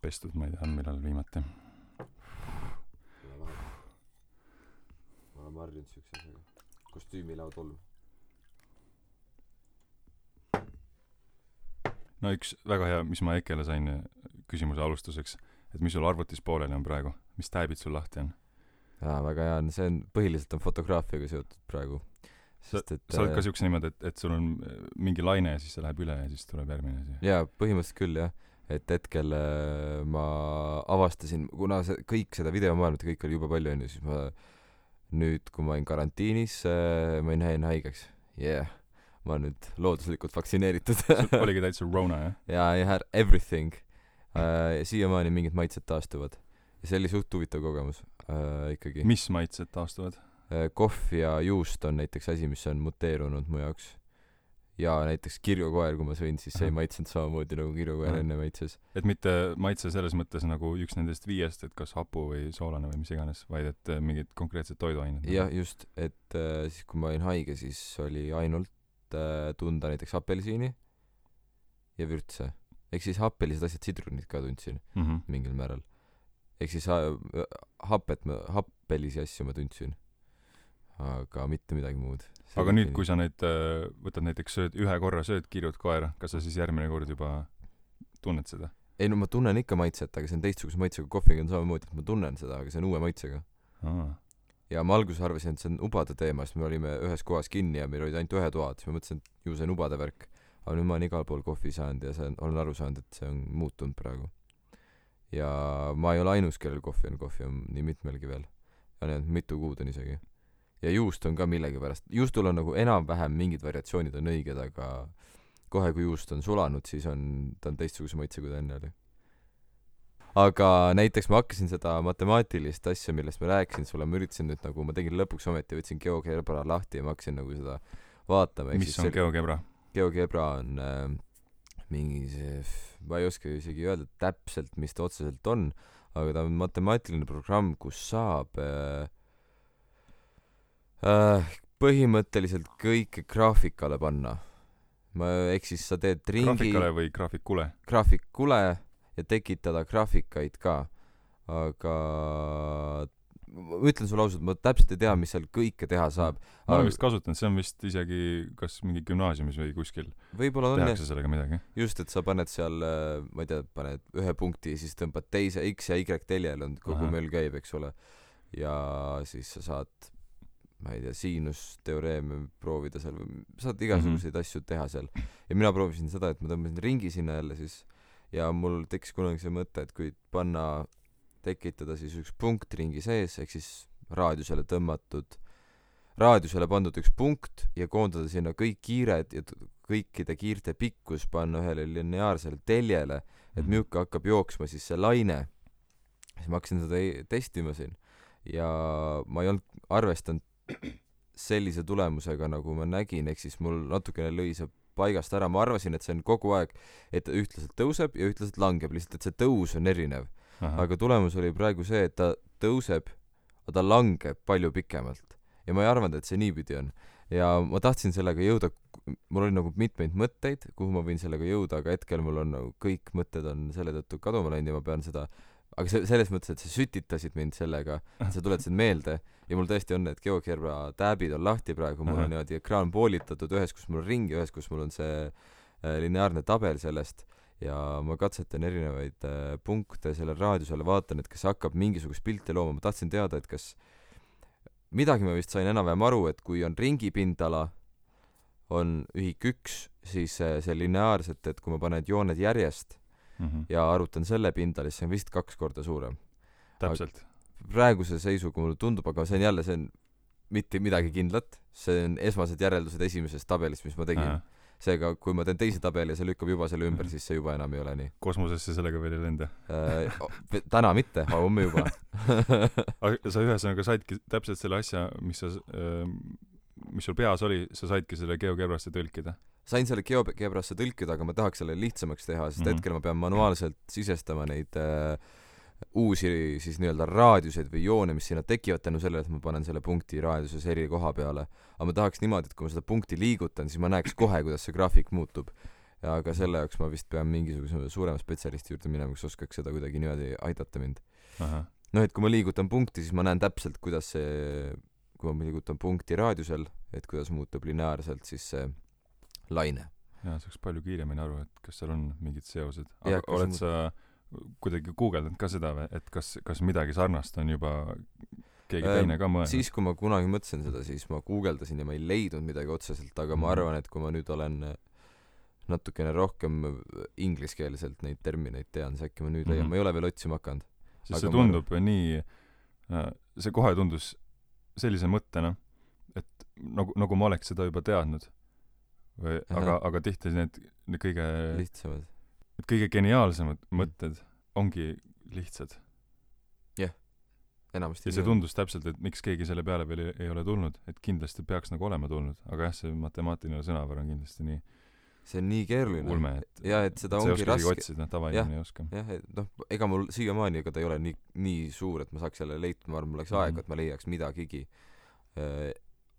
pestud, ma ei tea, millal viimati. ma olen harjunud siukse asjaga kostüümilaud olm no üks väga hea, mis ma Ekele sain äh, küsimuse alustuseks, et mis sul arvutis pooleli on praegu, mis tääbid sul lahti on? jaa väga hea on see on põhiliselt on fotograafiaga seotud praegu sest et sa oled ka äh, siukse niimoodi, et, et sul on äh, mingi laine ja siis see läheb üle ja siis tuleb järgmine asi. jaa põhimõtteliselt küll jah et hetkel äh, ma avastasin kuna see kõik seda videomaailma kõik oli jube palju onju siis ma nüüd kui ma olin karantiinis äh, ma jäin haigeks. Yeah. Ma olen nüüd looduslikult vaktsineeritud. Oligi täitsa Rona jah? jaa I had everything. Äh, siiamaani mingid maitsed taastuvad. Ja see oli suht huvitav kogemus äh, ikkagi. Mis maitsed taastuvad? äh, kohv ja juust on näiteks asi mis on muteerunud mu jaoks ja näiteks kirjukoer kui ma sõin siis see ei maitsenud samamoodi nagu kirjukoer Ahah. enne maitses et mitte maitse selles mõttes nagu üks nendest viiest, et kas hapu või soolane või mis iganes, vaid et äh, mingid konkreetsed toiduained. jah just et äh, siis kui ma olin haige siis oli ainult äh, tunda näiteks apelsini ja vürtse ehk siis happelised asjad sidrunit ka tundsin mm. -hmm. mingil määral ehk siis äh, hapet ma happelisi asju ma tundsin aga mitte midagi muud. Aga nüüd, kui sa neid äh, võtad näiteks sööd, ühe korra sööd kirjut koera, kas sa siis järgmine kord juba tunned seda? ei no ma tunnen ikka maitset aga see on teistsuguse maitsega kohviga on samamoodi et ma tunnen seda aga see on uue maitsega. Ja ma alguses arvasin et see on ubade teema sest me olime ühes kohas kinni ja meil olid ainult ühed toad siis ma mõtlesin et ju see on ubade värk. Aga nüüd ma olen igal pool kohvi saanud ja see on olen aru saanud et see on muutunud praegu. Ja ma ei ole ainus kellel kohvi on kohvi on nii mitmelgi veel. On jäänud mitu kuud on isegi ja juust on ka millegipärast juustul on nagu enam-vähem mingid variatsioonid on õiged aga kohe kui juust on sulanud siis on ta on teistsuguse maitse kui ta enne oli aga näiteks ma hakkasin seda matemaatilist asja millest ma rääkisin sulle ma üritasin nüüd nagu ma tegin lõpuks ometi võtsin GeoGebra lahti ja ma hakkasin nagu seda vaatama mis on see- GeoGebra? GeoGebra on äh, mingi see ma ei oska isegi öelda täpselt mis ta otseselt on aga ta on matemaatiline programm kus saab äh, äh, põhimõtteliselt kõike graafikale panna. Ma ehk siis sa teed ringi graafikale või graafikule? graafikule ja tekitada graafikaid ka. Aga ma ütlen sulle ausalt ma täpselt ei tea mis seal kõike teha saab ma olen aga vist kasutanud, see on vist isegi kas mingi gümnaasiumis või kuskil võib-olla on jah. tehakse sellega midagi. just et sa paned seal äh, ma ei tea paned ühe punkti siis tõmbad teise X ja Y teljel on kogu möll käib eks ole. Ja siis sa saad ma ei tea siinusteoreeme proovida seal või saad igasuguseid Mhm. asju teha seal ja mina proovisin seda et ma tõmbasin ringi sinna jälle siis ja mul tekkis kunagi see mõte et kui panna tekitada siis üks punkt ringi sees ehk siis raadiusele tõmmatud raadiusele pandud üks punkt ja koondada sinna kõik kiired ja kõikide kiirte pikkus panna ühele lineaarsele teljele et Mhm. milline hakkab jooksma siis see laine siis ma hakkasin seda ei- testima siin ja ma ei olnud arvestanud sellise tulemusega nagu ma nägin ehk siis mul natukene lõi see paigast ära. Ma arvasin et see on kogu aeg et ta ühtlaselt tõuseb ja ühtlaselt langeb lihtsalt et see tõus on erinev. Aga tulemus oli praegu see et ta tõuseb aga ta langeb palju pikemalt. Ja ma ei arvanud et see niipidi on. Ja ma tahtsin sellega jõuda mul oli nagu mitmeid mõtteid kuhu ma võin sellega jõuda aga hetkel mul on nagu kõik mõtted on selle tõttu kaduma läinud ja ma pean seda aga see selles mõttes et sa sütitasid mind sellega et sa tuletasid meelde. Ja mul tõesti on need GeoGebra tääbid on lahti praegu. Mul Ahah. on niimoodi ekraan poolitatud. Ühes kus mul on ring ja ühes kus mul on see äh, lineaarne tabel sellest. Ja ma katsetan erinevaid äh, punkte sellel raadiusel vaatan et kas hakkab mingisugust pilti looma. Ma tahtsin teada et kas midagi ma vist sain enam-vähem aru et kui on ringi pindala on ühik üks siis äh, see lineaarselt et kui ma panen jooned järjest Mhm. ja arvutan selle pindala siis see on vist kaks korda suurem täpselt. praeguse seisuga mulle tundub aga see on jälle see on mitte midagi kindlat see on esmased järeldused esimesest tabelist mis ma tegin seega kui ma teen teise tabeli ja see lükkab juba selle ümber Mhm. siis see juba enam ei ole nii kosmosesse sellega veel ei lenda. äh, täna mitte aga homme juba aga sa ühesõnaga saidki täpselt selle asja, mis sa, mis sul peas oli, sa saidki selle GeoGebrasse tõlkida. Sain selle GeoGebrasse tõlkida aga ma tahaks selle lihtsamaks teha sest Mhm. hetkel ma pean manuaalselt sisestama neid äh, uusi siis nii-öelda raadiuseid või joone mis sinna tekivad tänu sellele et ma panen selle punkti raadiuses eri koha peale. Aga ma tahaks niimoodi et kui ma seda punkti liigutan siis ma näeks kohe kuidas see graafik muutub. Ja aga selle jaoks ma vist pean mingisuguse suurema spetsialisti juurde minema kes oskaks seda kuidagi niimoodi aidata mind. Noh et kui ma liigutan punkti siis ma näen täpselt kuidas see kui ma liigutan punkti raadiusel et kuidas muutub lineaarselt siis see laine. Jaa saaks palju kiiremini aru et kas seal on mingid seosed. Aga ja, oled sa kuidagi guugeldanud ka seda või et kas kas midagi sarnast on juba keegi äh, teine ka mõelnud? Siis kui ma kunagi mõtlesin seda siis ma guugeldasin ja ma ei leidnud midagi otseselt aga ma mhm. arvan et kui ma nüüd olen natukene rohkem ingliskeelselt neid termineid tean siis äkki ma nüüd leian. Mm -hmm. ma ei ole veel otsima hakanud. Sest see tundub ma... nii äh, see kohe tundus sellise mõttena et nagu nagu ma oleks seda juba teadnud või aga aga tihti need need kõige lihtsamad. Need kõige geniaalsemad mm. mõtted ongi lihtsad. Jah yeah. enamasti ja see tundus täpselt et miks keegi selle peale veel ei, ei ole tulnud et kindlasti peaks nagu olema tulnud aga jah see matemaatiline sõnavara on kindlasti nii see on nii keeruline. ulme et ja et seda ongi raske otsida tavainimene ei oska. Jah et noh ega mul siiamaani ega ta ei ole nii nii suur et ma saaks jälle leida ma arvan mul läks mm -hmm. aega et ma leiaks midagigi. Äh,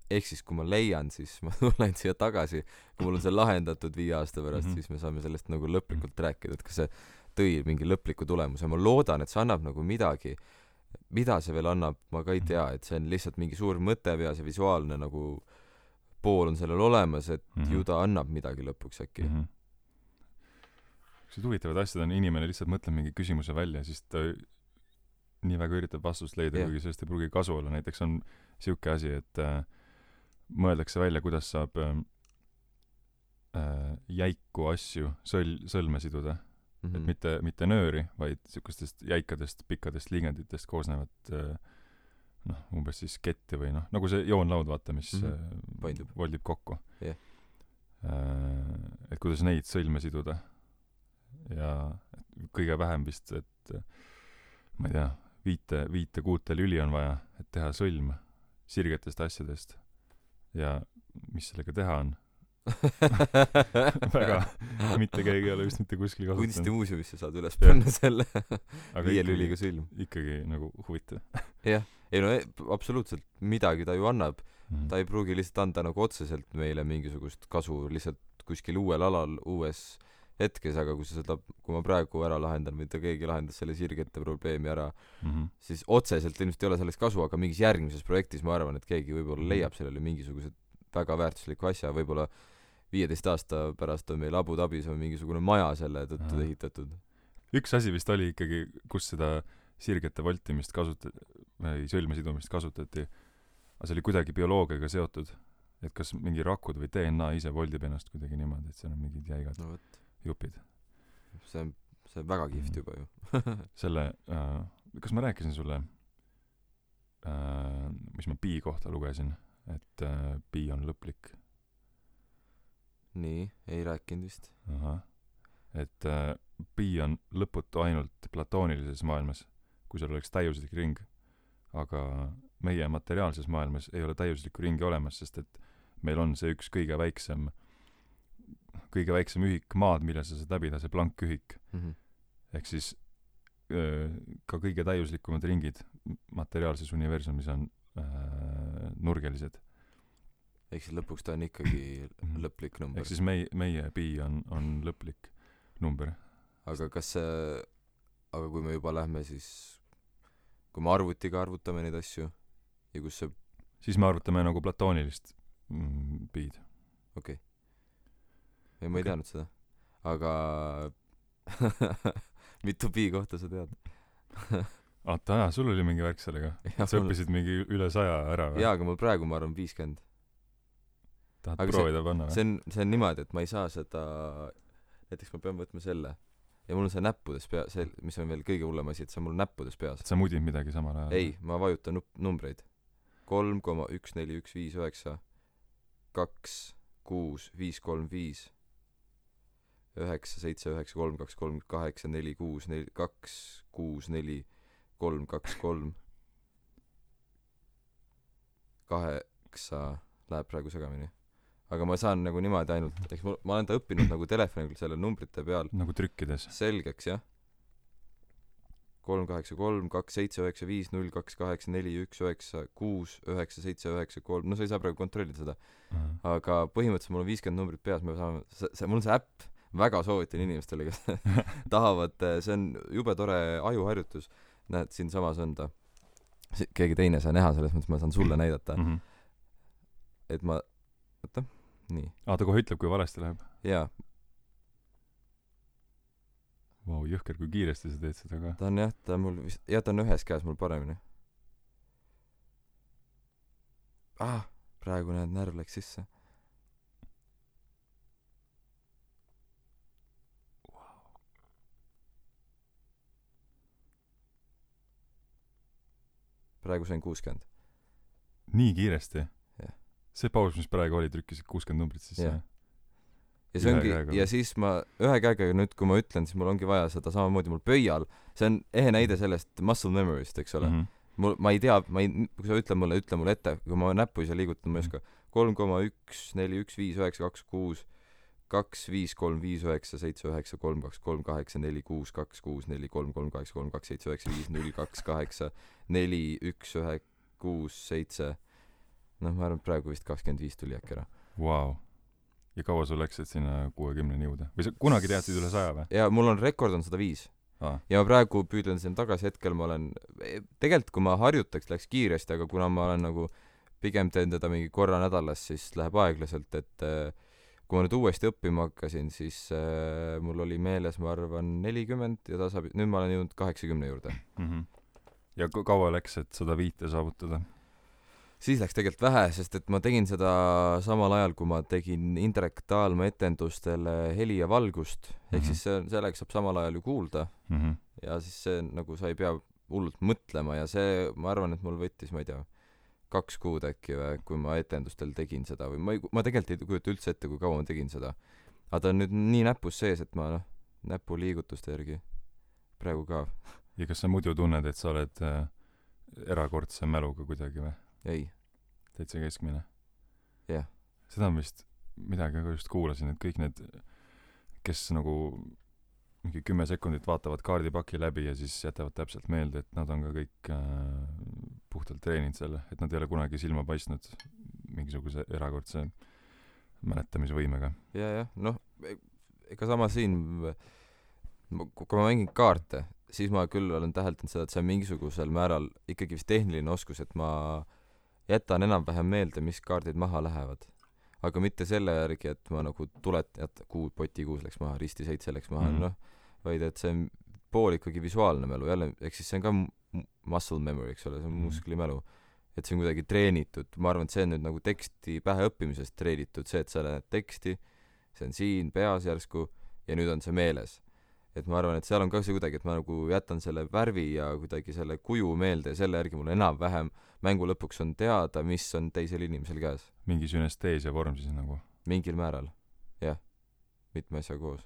ehk siis kui ma leian siis ma tulen siia tagasi kui mul on see lahendatud viie aasta pärast mm -hmm. siis me saame sellest nagu lõplikult rääkida et kas see tõi mingi lõpliku tulemuse ma loodan et see annab nagu midagi mida see veel annab ma ka ei mhm. tea et see on lihtsalt mingi suur mõte peas ja visuaalne nagu pool on sellel olemas, et mm -hmm. ju ta annab midagi lõpuks äkki mm. -hmm. niisugused huvitavad asjad on, inimene lihtsalt mõtleb mingi küsimuse välja, siis ta nii väga üritab vastust leida yeah., kuigi sellest ei pruugi kasu olla, näiteks on niisugune asi, et äh, mõeldakse välja, kuidas saab äh, äh, jäiku asju sõl-, sõlme siduda mm. -hmm. et mitte, mitte nööri, vaid niisugustest jäikadest pikkadest liigenditest koosnevat äh, noh, umbes siis ketti või noh, nagu see joonlaud, vaata, mis mm -hmm. Paindub. voldib kokku yeah.. Äh, et kuidas neid sõlme siduda. ja kõige vähem vist, et ma ei tea, viite, viite kuute lüli on vaja, et teha sõlm sirgetest asjadest. Ja mis sellega teha on väga, mitte keegi ei ole vist mitte kuskil kasutanud. kunstimuuseumisse saad üles panna selle viie lüliga sõlm. ikkagi nagu huvitav. jah ei no e, absoluutselt midagi ta ju annab mm. ta ei pruugi lihtsalt anda nagu otseselt meile mingisugust kasu lihtsalt kuskil uuel alal uues hetkes aga kui sa seda kui ma praegu ära lahendan või ta keegi lahendas selle sirgete probleemi ära mm -hmm. siis otseselt ilmselt ei ole sellest kasu aga mingis järgmises projektis ma arvan et keegi võib-olla mhm. leiab sellele mingisuguse väga väärtusliku asja võib-olla viieteist aasta pärast on meil Abu Dhabis on mingisugune maja selle tõttu ehitatud üks asi vist oli ikkagi kus seda sirgete voltimist kasutati või sõlme sidumist kasutati, aga see oli kuidagi bioloogiaga seotud. et kas mingi rakud või DNA ise voldib ennast kuidagi niimoodi, et seal on mingid jäigad no, jupid. see on, see on väga kihvt juba ju selle äh,, kas ma rääkisin sulle äh,, mis ma pi kohta lugesin, et äh, pi on lõplik? nii, ei rääkinud vist. ahah, et äh, pi on lõputu ainult platoonilises maailmas, kui seal oleks täiuslik ring aga meie materiaalses maailmas ei ole täiuslikku ringi olemas, sest et meil on see üks kõige väiksem, kõige väiksem ühik maad, mille sa saad läbida, see blankühik mm. -hmm. ehk siis öö, ka kõige täiuslikumad ringid materiaalses universumis on öö, nurgelised. ehk siis lõpuks ta on ikkagi mhm. lõplik number. ehk siis meie, meie pi on, on lõplik number. aga kas see, aga kui me juba lähme siis kui me arvutiga arvutame neid asju ja kus see siis me arvutame nagu platoonilist mm, pi-d. okei okay.. Ei, ma ei okay. teadnud seda. aga mitu pi kohta sa tead oota, aa, sul oli mingi värk sellega? sa mul... õppisid mingi üle saja ära või? jaa, aga mul praegu, ma arvan, viiskümmend. tahad aga proovida see, panna või? see on, see on niimoodi, et ma ei saa seda, näiteks ma pean võtma selle ja mul on see näppudes pea-, see, mis on veel kõige hullem asi, et see on mul näppudes peas. sa mudid midagi samal ajal? ei, ma vajutan nup-, numbreid. kolm koma üks neli üks viis üheksa, kaks, kuus, viis, kolm, viis, üheksa, seitse, üheksa, kolm, kaks, kolm, kaheksa, neli, kuus, neli, kaks, kuus, neli, kolm, kaks, kolm, kaheksa, läheb praegu segamini aga ma saan nagu niimoodi ainult, eks ma, ma olen ta õppinud nagu telefonil selle numbrite peal. nagu trükkides? selgeks, jah. kolm kaheksa kolm, kaks seitse üheksa viis, null kaks kaheksa neli üks üheksa kuus üheksa seitse üheksa kolm, no sa ei saa praegu kontrollida seda uh. -huh. aga põhimõtteliselt mul on viiskümmend numbrit peas, me saame, see, see, mul on see äpp, väga soovitan inimestele, kes tahavad, see on jube tore ajuharjutus, näed, siinsamas on ta. keegi teine ei saa näha, selles mõttes ma saan sulle näidata mm. -hmm. et ma, oota, nii. aa, ta kohe ütleb, kui valesti läheb? jaa. Vau, jõhker, kui kiiresti sa teed seda ka. ta on jah, ta on mul vist, jah, ta on ühes käes mul paremini. ah, praegu näed, närv läks sisse praegu sain kuuskümmend. nii kiiresti? see paus, mis praegu oli, trükkisid kuuskümmend numbrit sisse? ja see ongi, ja siis ma ühe käega nüüd, kui ma ütlen, siis mul ongi vaja seda samamoodi mul pöial, see on ehe näide sellest muscle memory'st, eks ole mm. -hmm. mul, ma ei tea, ma ei, kui sa ütled mulle, ütle mulle ette, kui ma näppu ise liigutan, ma ei oska. kolm koma üks, neli, üks, viis, üheksa, kaks, kuus, kaks, viis, kolm, viis, üheksa, seitse, üheksa, kolm, kaks, kolm, kaheksa, neli, kuus, kaks, kuus, neli, kolm, kolm, kaheksa, kolm, kaks, seitse, üheksa, viis, null, kaks, kaheksa, neli, üks, ühe, kuus, seitse noh, ma arvan, et praegu vist kakskümmend viis tuli äkki ära. Vau. ja kaua sul läks, et sinna kuuekümneni jõuda? või sa kunagi teadsid üle saja või? jaa, mul on rekord on sada viis. ja ma praegu püüdlen sinna tagasi, hetkel ma olen, tegelikult kui ma harjutaks, läks kiiresti, aga kuna ma olen nagu pigem teen teda mingi korra nädalas, siis läheb aeglaselt, et äh, kui ma nüüd uuesti õppima hakkasin, siis äh, mul oli meeles, ma arvan, nelikümmend ja tasapisi, nüüd ma olen jõudnud kaheksakümne juurde mm. -hmm. ja kaua läks, et sada viite saavutada? siis läks tegelikult vähe, sest et ma tegin seda samal ajal, kui ma tegin Indrek Taalma etendustele heli ja valgust, ehk mm -hmm. siis see, sellega saab samal ajal ju kuulda mm. -hmm. ja siis see nagu sa ei pea hullult mõtlema ja see, ma arvan, et mul võttis, ma ei tea, kaks kuud äkki või, kui ma etendustel tegin seda või ma ei, ma tegelikult ei kujuta üldse ette, kui kaua ma tegin seda. aga ta on nüüd nii näpus sees, et ma noh, näpuliigutuste järgi praegu ka. ja kas sa muidu tunned, et sa oled äh, erakordse mäluga kuidagi või? ei. täitsa keskmine? jah yeah.. seda ma vist midagi ka just kuulasin, et kõik need, kes nagu mingi kümme sekundit vaatavad kaardipaki läbi ja siis jätavad täpselt meelde, et nad on ka kõik äh, puhtalt treeninud selle, et nad ei ole kunagi silma paistnud mingisuguse erakordse mäletamisvõimega. ja, jah, noh, ega sama siin, kui ma mängin kaarte, siis ma küll olen täheldanud seda, et see on mingisugusel määral ikkagi vist tehniline oskus, et ma jätan enam-vähem meelde, mis kaardid maha lähevad. aga mitte selle järgi, et ma nagu tulet-, et kuu, poti kuus läks maha, risti seitse läks maha mm, -hmm. noh, vaid et see on pool ikkagi visuaalne mälu, jälle, ehk siis see on ka muscle memory, eks ole, see on mm musklimälu. et see on kuidagi treenitud, ma arvan, et see on nüüd nagu teksti pähe õppimisest treenitud, see, et sa näed teksti, see on siin peas järsku ja nüüd on see meeles et ma arvan, et seal on ka see kuidagi, et ma nagu jätan selle värvi ja kuidagi selle kuju meelde ja selle järgi mul enam-vähem mängu lõpuks on teada, mis on teisel inimesel käes. mingi sünesteesia vorm siis nagu? mingil määral, jah. mitme asja koos.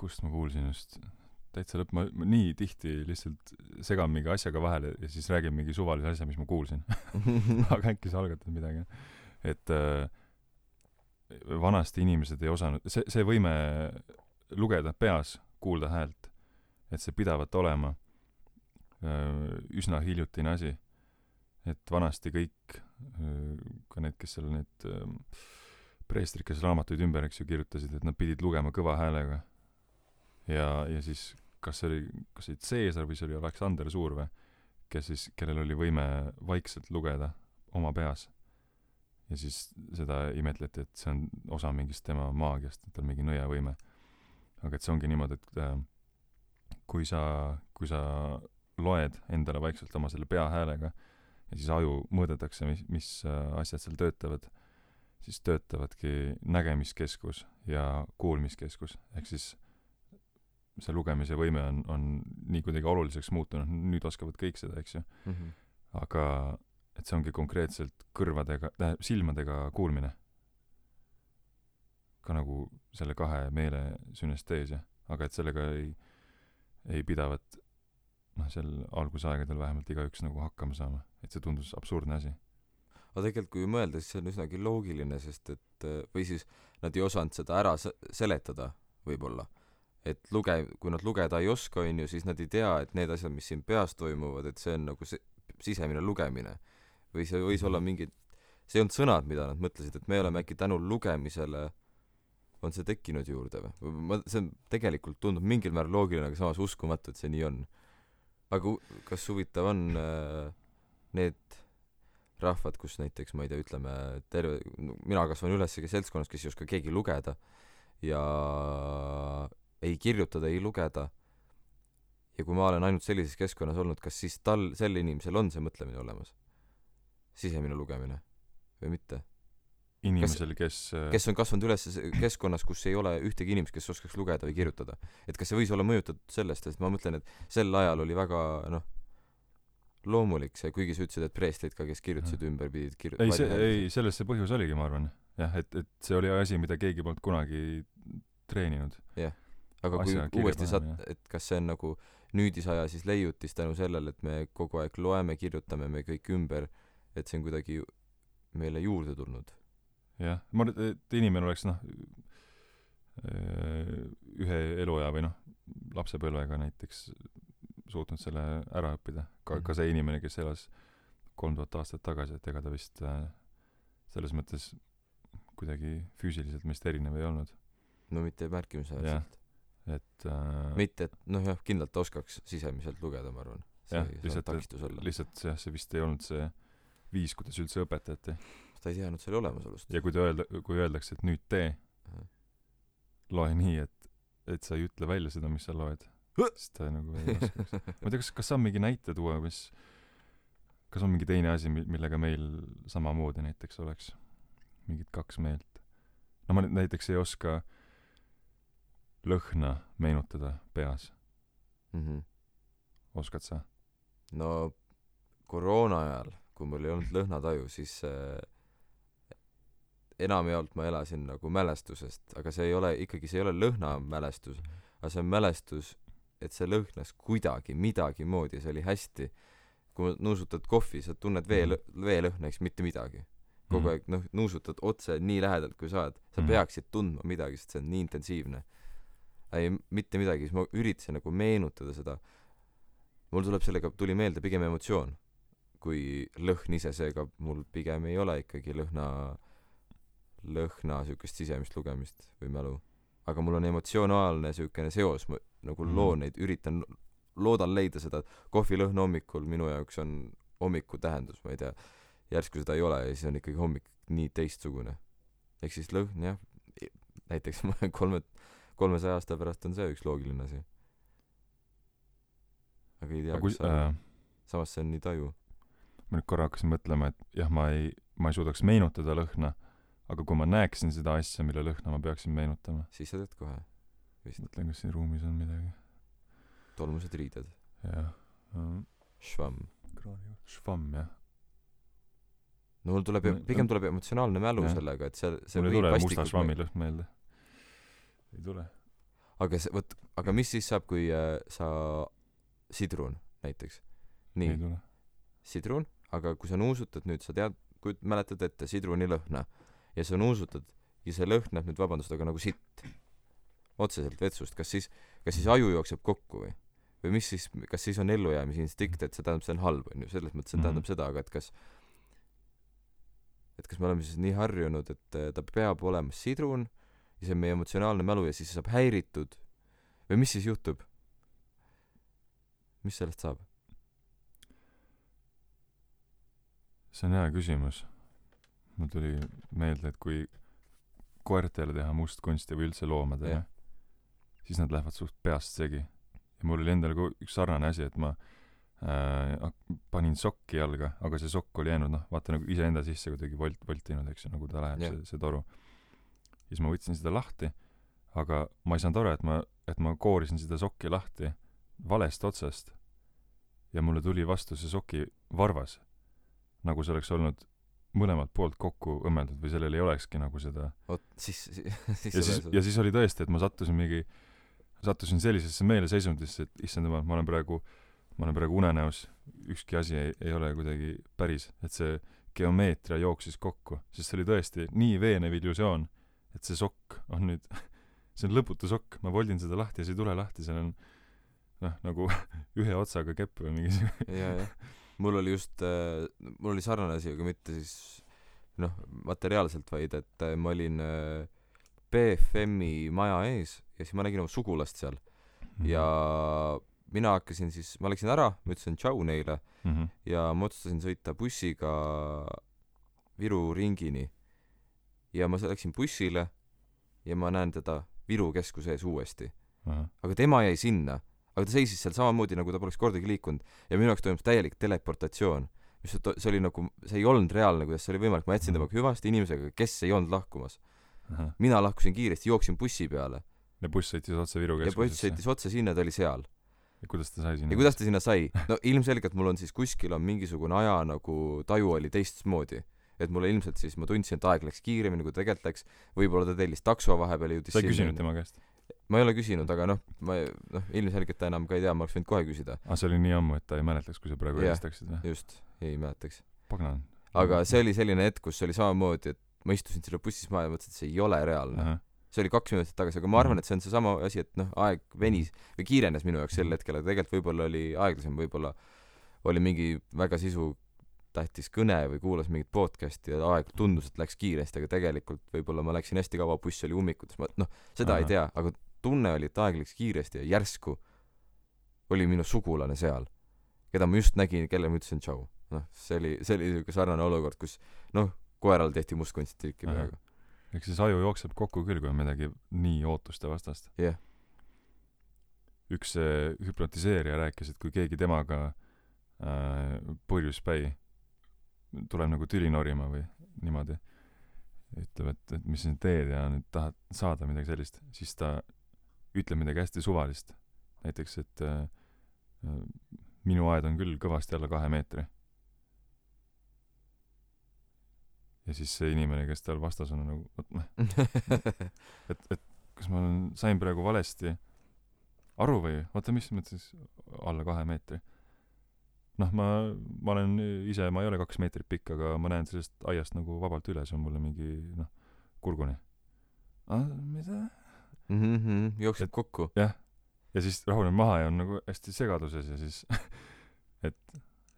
Kust ma kuulsin just? täitsa lõpp, ma, nii tihti lihtsalt segan mingi asjaga vahele ja siis räägin mingi suvalise asja, mis ma kuulsin aga äkki sa algatad midagi? et äh, vanasti inimesed ei osanud, see, see võime lugeda peas, kuulda häält, et see pidavat olema üsna hiljutine asi. et vanasti kõik, ka need, kes seal need preestrid, kes raamatuid ümber, eks ju, kirjutasid, et nad pidid lugema kõva häälega. Ja, ja siis kas see oli, kas see oli Caesar või see oli Aleksander Suur või, kes siis, kellel oli võime vaikselt lugeda oma peas. ja siis seda imetleti, et see on osa mingist tema maagiast, et tal mingi nõiavõime aga et see ongi niimoodi, et äh, kui sa, kui sa loed endale vaikselt oma selle peahäälega ja siis aju mõõdetakse, mis, mis äh, asjad seal töötavad, siis töötavadki nägemiskeskus ja kuulmiskeskus, ehk siis see lugemise võime on, on nii kuidagi oluliseks muutunud, nüüd oskavad kõik seda, eks ju mm. -hmm. aga et see ongi konkreetselt kõrvadega, tähendab silmadega kuulmine ka nagu selle kahe meele sünesteesia, aga et sellega ei, ei pidavat noh, seal algusaegadel vähemalt igaüks nagu hakkama saama, et see tundus absurdne asi. aga tegelikult, kui mõelda, siis see on üsnagi loogiline, sest et või siis nad ei osanud seda ära seletada võib-olla. Et luge-, kui nad lugeda ei oska, on ju, siis nad ei tea, et need asjad, mis siin peas toimuvad, et see on nagu see sisemine lugemine. või see võis olla mingi, see ei olnud sõnad, mida nad mõtlesid, et me oleme äkki tänu lugemisele on see tekkinud juurde või? Ma see on tegelikult tundub mingil määral loogiline aga samas uskumatu et see nii on. Aga kas huvitav on äh, need rahvad kus näiteks ma ei tea ütleme terve mina kasvan üles seltskonnas kes ei oska keegi lugeda ja ei kirjutada ei lugeda ja kui ma olen ainult sellises keskkonnas olnud kas siis tal sel inimesel on see mõtlemine olemas sisemine lugemine või mitte inimesel, kes äh, kes on kasvanud üles keskkonnas, kus ei ole ühtegi inimest, kes oskaks lugeda või kirjutada. et kas see võis olla mõjutatud sellest, sest ma mõtlen, et sel ajal oli väga noh, loomulik see, kuigi sa ütlesid, et preestrid ka, kes kirjutasid mm. ümber, pidid kirju-. ei, see, ei, selles see põhjus oligi, ma arvan. jah, et, et see oli asi, mida keegi polnud kunagi treeninud. jah, aga Asja kui uuesti saad, et kas see on nagu nüüdisaja siis leiutis tänu sellele, et me kogu aeg loeme, kirjutame me kõik ümber, et see on kuidagi meile juurde tulnud jah, ma arvan, et inimene oleks noh, ühe eluea või noh, lapsepõlvega näiteks suutnud selle ära õppida. ka, ka see inimene, kes elas kolm tuhat aastat tagasi, et ega ta vist äh, selles mõttes kuidagi füüsiliselt meist erinev ei olnud. no mitte märkimisväärselt. Et äh, mitte, et noh jah, kindlalt oskaks sisemiselt lugeda, ma arvan. jah, lihtsalt, lihtsalt jah, see vist ei olnud see viis, kuidas üldse õpetati ta ei teadnud selle olemasolust. ja kui ta öelda, kui öeldakse, et nüüd tee uh, -huh. loe nii, et, et sa ei ütle välja seda, mis sa loed, siis ta nagu ei oskaks. ma ei tea, kas, kas saab mingi näite tuua, mis, kas on mingi teine asi, millega meil samamoodi näiteks oleks mingid kaks meelt? no ma näiteks ei oska lõhna meenutada peas mm. -hmm. oskad sa? no koroona ajal, kui mul ei olnud lõhnataju, siis äh, enamjaolt ma elasin nagu mälestusest, aga see ei ole, ikkagi see ei ole lõhnamälestus, aga see on mälestus, et see lõhnas kuidagi midagi moodi ja see oli hästi. kui nuusutad kohvi, sa tunned vee, mhm. veelõhna, eks mitte midagi. kogu mm -hmm. aeg, noh, nuusutad otse nii lähedalt, kui saad. sa mm -hmm. peaksid tundma midagi, sest see on nii intensiivne. Ei, mitte midagi, siis ma üritasin nagu meenutada seda. mul tuleb sellega, tuli meelde pigem emotsioon kui lõhn ise, seega mul pigem ei ole ikkagi lõhna lõhna siukest sisemist lugemist või mälu. aga mul on emotsionaalne siukene seos, ma nagu mm. loon neid, üritan, loodan leida seda, kohvilõhn hommikul minu jaoks on hommiku tähendus, ma ei tea, järsku seda ei ole ja siis on ikkagi hommik nii teistsugune. ehk siis lõhn jah, näiteks kolme, kolmesaja aasta pärast on see üks loogiline asi. aga ei tea, kas sa äh, samas see on nii taju. ma nüüd korra hakkasin mõtlema, et jah, ma ei, ma ei suudaks meenutada lõhna aga kui ma näeksin seda asja, mille lõhna ma peaksin meenutama siis sa tead kohe vist. Mõtlen kas siin ruumis on midagi. Tolmused riided. Jah. Um, švamm. Švamm jah. No mul tuleb pigem tuleb emotsionaalne mälu ja. sellega et see see švammi lõhn meelde ei tule. Aga see vot aga mis siis saab kui äh, sa sidrun näiteks? Nii. Sidrun aga kui sa nuusutad nüüd sa tead kui mäletad ette sidrunilõhna ja sa nuusutad ja see lõhnab nüüd vabandust aga nagu sitt. Otseselt vetsust. Kas siis kas siis aju jookseb kokku või? Või mis siis kas siis on ellujäämise instinkt et see tähendab see on halb on ju? Selles mõttes see tähendab mm -hmm. seda aga et kas et kas me oleme siis nii harjunud et ta peab olema sidrun see on meie emotsionaalne mälu ja siis saab häiritud. või mis siis juhtub? mis sellest saab? See on hea küsimus. Mul tuli meelde, et kui koertele teha mustkunsti või üldse loomadele, siis nad lähevad suht peast segi. ja mul oli endal ka üks sarnane asi, et ma äh, panin sokki jalga, aga see sokk oli jäänud noh, vaata nagu iseenda sisse kuidagi volt-, voltinud, eks ju, nagu ta läheb, see, see toru. Siis ma võtsin seda lahti, aga ma ei saanud aru, et ma, et ma koorisin seda sokki lahti valest otsast ja mulle tuli vastu see soki varvas. nagu see oleks olnud mõlemalt poolt kokku õmmeldud või sellel ei olekski nagu seda vot siis siis ja siis ja siis oli tõesti et ma sattusin mingi sattusin sellisesse meeleseisundisse et issand jumal ma olen praegu ma olen praegu unenäos ükski asi ei, ei ole kuidagi päris et see geomeetria jooksis kokku sest see oli tõesti nii veenev illusioon et see sokk on nüüd see on lõputu sokk ma voldin seda lahti ja see ei tule lahti seal on noh nagu ühe otsaga kepp või mingi siuke ja jah mul oli just äh,, mul oli sarnane asi, aga mitte siis noh, materiaalselt, vaid et äh, ma olin äh, BFM-i maja ees ja siis ma nägin oma sugulast seal mm -hmm. ja mina hakkasin siis ma läksin ära ma ütlesin tšau neile mm -hmm. ja ma otsustasin sõita bussiga Viru ringini ja ma läksin bussile ja ma näen teda Viru keskuse ees uuesti uh. -huh. aga tema jäi sinna, aga ta seisis seal samamoodi, nagu ta poleks kordagi liikunud ja minu jaoks toimus täielik teleportatsioon. mis see oli nagu, see ei olnud reaalne, kuidas see oli võimalik, ma jätsin uh -huh. temaga hüvasti inimesega, kes ei olnud lahkumas uh. -huh. mina lahkusin kiiresti, jooksin bussi peale. ja buss sõitis otse Viru keskusesse? ja buss sõitis otse sinna, ta oli seal ja kuidas ta sai sinna? ja kuidas ta sinna sai? no ilmselgelt mul on siis kuskil on mingisugune aja nagu taju oli teistmoodi et mulle ilmselt siis ma tundsin, et aeg läks kiiremini, kui tegelikult läks, võib-olla ta tellis takso vahepeal jõudis sa ei küsinud tema käest? ma ei ole küsinud, aga noh, ma noh, ilmselgelt ta enam ka ei tea, ma oleks võinud kohe küsida. aa, see oli nii ammu, et ta ei mäletaks, kui sa praegu helistaksid või? just, ei mäletaks. pagana. aga see oli selline hetk, kus oli samamoodi, et ma istusin selle bussis maha ja mõtlesin, et see ei ole reaalne uh. -huh. see oli kaks minutit tagasi, aga ma arvan, et see on seesama asi, et noh, aeg venis või kiirenes minu jaoks sel hetkel, aga tegelikult võib-olla oli aeglasem, võib-olla oli mingi väga sisu tähtis kõne või kuulas mingit podcast'i ja aeg tundus, et läks kiiresti, aga tegelikult võib-olla ma läksin hästi kaua, buss oli ummikutes, ma noh, seda Aha. ei tea, aga tunne oli, et aeg läks kiiresti ja järsku oli minu sugulane seal, keda ma just nägin, kelle ma ütlesin tšau. noh, see oli, see oli niisugune sarnane olukord, kus noh, koeral tehti mustkunsti trikki peaaegu. eks siis aju jookseb kokku küll, kui on midagi nii ootuste vastast. jah yeah. üks äh, hüpnotiseerija rääkis, et kui keegi temaga äh, purjus päi tuleb nagu tüli norima või niimoodi, ütleb, et, et mis sa nüüd teed ja nüüd tahad saada midagi sellist, siis ta ütleb midagi hästi suvalist. näiteks, et äh, minu aed on küll kõvasti alla kahe meetri. ja siis see inimene, kes tal vastas on, on nagu, vot noh, et, et kas ma olen, sain praegu valesti aru või, oota, mis mõttes alla kahe meetri noh, ma, ma olen ise, ma ei ole kaks meetrit pikk, aga ma näen sellest aiast nagu vabalt üle, see on mulle mingi noh, kurguni. mida mm? -hmm, jookseb et, kokku. jah. ja siis rahuneb maha ja on nagu hästi segaduses ja siis et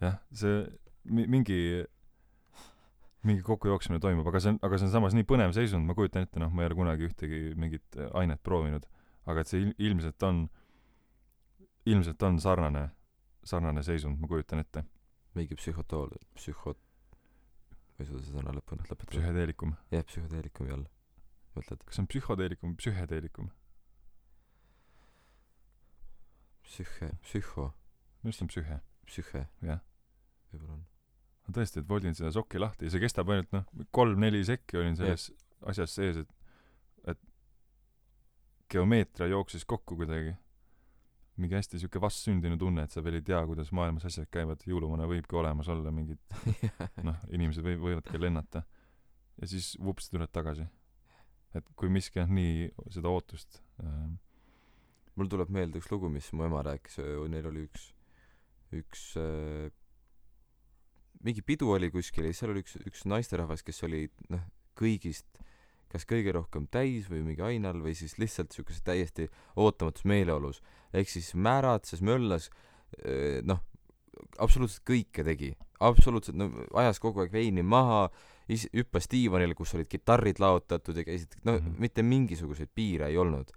jah, see mingi mingi kokkujooksmine toimub, aga see on, aga see on samas nii põnev seisund, ma kujutan ette, noh, ma ei ole kunagi ühtegi mingit ainet proovinud, aga et see il-, ilmselt on, ilmselt on sarnane sarnane seisund, ma kujutan ette. mingi psühhotool, psühho-, ma ei suuda seda sõna lõpuni lõpetada. psühhedeelikum. jah, psühhedeelikumi all, mõtled? kas see on psühhodeelikum, psühhedeelikum? psühhe, psühho. minu arust on psühhe. psühhe? jah. võib-olla on. no tõesti, et voldin seda sokki lahti ja see kestab ainult noh, kolm-neli sekki olin selles ja. asjas sees, et et geomeetria jooksis kokku kuidagi mingi hästi siuke vastsündinu tunne, et sa veel ei tea, kuidas maailmas asjad käivad, jõuluvana võibki olemas olla, mingid noh, inimesed või, võivadki lennata. ja siis vups, tuled tagasi. et kui miski on nii, seda ootust äh, mul tuleb meelde üks lugu, mis mu ema rääkis, neil oli üks, üks äh, mingi pidu oli kuskil ja seal oli üks, üks naisterahvas, kes oli noh, kõigist kas kõige rohkem täis või mingi ainal või siis lihtsalt siukeses täiesti ootamatus meeleolus. ehk siis määratses, möllas, eh, noh, absoluutselt kõike tegi. absoluutselt, no ajas kogu aeg veini maha, is-, hüppas diivanile, kus olid kitarrid laotatud ja käisid, no mm -hmm. mitte mingisuguseid piire ei olnud.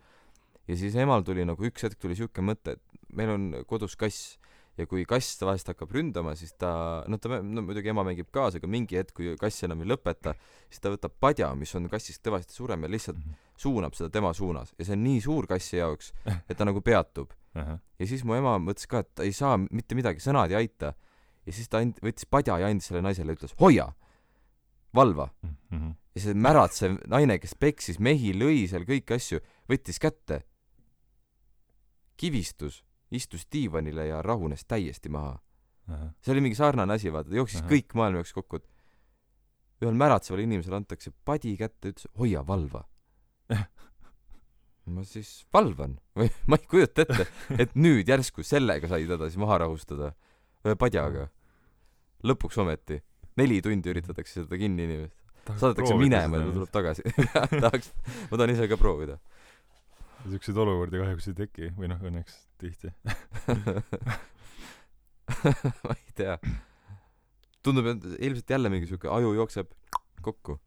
ja siis emal tuli nagu üks hetk tuli siuke mõte, et meil on kodus kass ja kui kass vahest hakkab ründama, siis ta, noh, ta, no muidugi ema mängib kaasa, aga mingi hetk, kui kass enam ei lõpeta, siis ta võtab padja, mis on kassist kõvasti suurem ja lihtsalt mm -hmm. suunab seda tema suunas ja see on nii suur kassi jaoks, et ta nagu peatub uh. -huh. ja siis mu ema mõtles ka, et ta ei saa mitte midagi, sõnad ei aita. ja siis ta and-, võttis padja ja andis sellele naisele, ütles hoia, valva mm. -hmm. ja see märatsev naine, kes peksis mehi, lõi seal kõiki asju, võttis kätte, kivistus istus diivanile ja rahunes täiesti maha. see oli mingi sarnane asi, vaata, ta jooksis Aha. kõik maailma jaoks kokku, et ühel märatsevale inimesele antakse padi kätte, ütles hoia valva ma siis valvan või ma ei kujuta ette, et nüüd järsku sellega sai teda siis maha rahustada ühe padjaga. lõpuks ometi neli tundi üritatakse seda kinni inimest. saadetakse minema ja ta tuleb tagasi tahaks, ma tahan ise ka proovida siukseid olukordi kahjuks ei teki või noh, õnneks tihti ma ei tea. tundub, et ilmselt jälle mingi siuke aju jookseb kokku.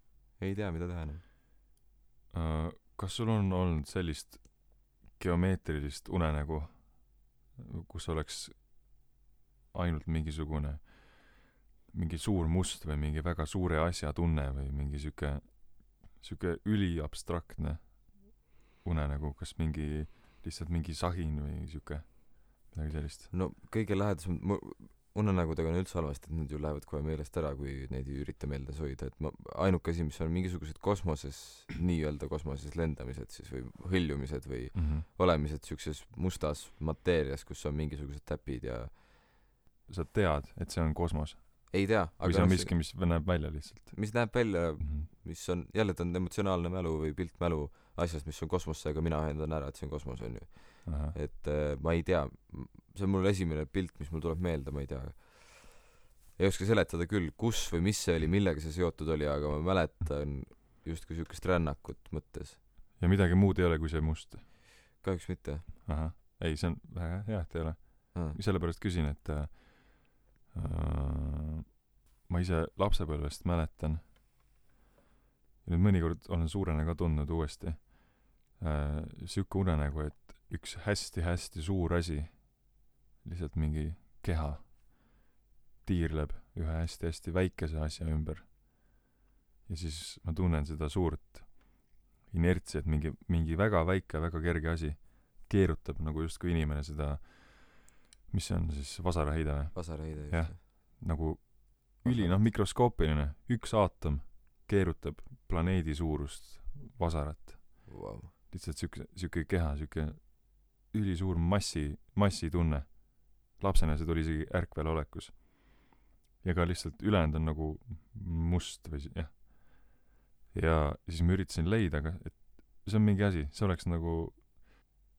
ei tea, mida teha enam uh,. kas sul on olnud sellist geomeetrilist unenägu, kus oleks ainult mingisugune, mingi suur must või mingi väga suure asja tunne või mingi sihuke, sihuke üliabstraktne unenägu, kas mingi, lihtsalt mingi sahin või sihuke, midagi sellist? no kõige lähedasem, unenägudega on üldse halvasti, et need ju lähevad kohe meelest ära, kui neid ei ürita meeldes hoida, et ma, ainuke asi, mis on mingisugused kosmoses, nii-öelda kosmoses lendamised siis või hõljumised või mm -hmm. olemised siukses mustas mateerias, kus on mingisugused täpid ja sa tead, et see on kosmos? ei tea. või see on miski, mis näeb välja lihtsalt? mis näeb välja mm, -hmm. mis on, jälle ta on emotsionaalne mälu või piltmälu asjast, mis on kosmoses, aga mina ühendan ära, et see on kosmos, onju. et äh, ma ei tea, see on mul esimene pilt, mis mul tuleb meelde, ma ei tea, ei oska seletada küll, kus või mis see oli, millega see seotud oli, aga ma mäletan justkui siukest rännakut mõttes. ja midagi muud ei ole kui see must? kahjuks mitte. ahah, ei, see on väga hea, et ei ole. sellepärast küsin, et äh, ma ise lapsepõlvest mäletan ja nüüd mõnikord olen suurena ka tundnud uuesti äh, sihuke unenägu, et üks hästi-hästi suur asi lihtsalt mingi keha tiirleb ühe hästi-hästi väikese asja ümber. ja siis ma tunnen seda suurt inertsi, et mingi, mingi väga väike, väga kerge asi keerutab nagu justkui inimene seda, mis see on siis, vasaraheide või? vasaraheide, just. jah, nagu üli, noh, mikroskoopiline, üks aatom keerutab planeedi suurust vasarat wow.. lihtsalt siuke, siuke keha, siuke ülisuur massi, massitunne lapsena see tuli isegi ärkvelolekus. ja ka lihtsalt ülejäänud on nagu must või jah. ja siis ma üritasin leida, aga et see on mingi asi, see oleks nagu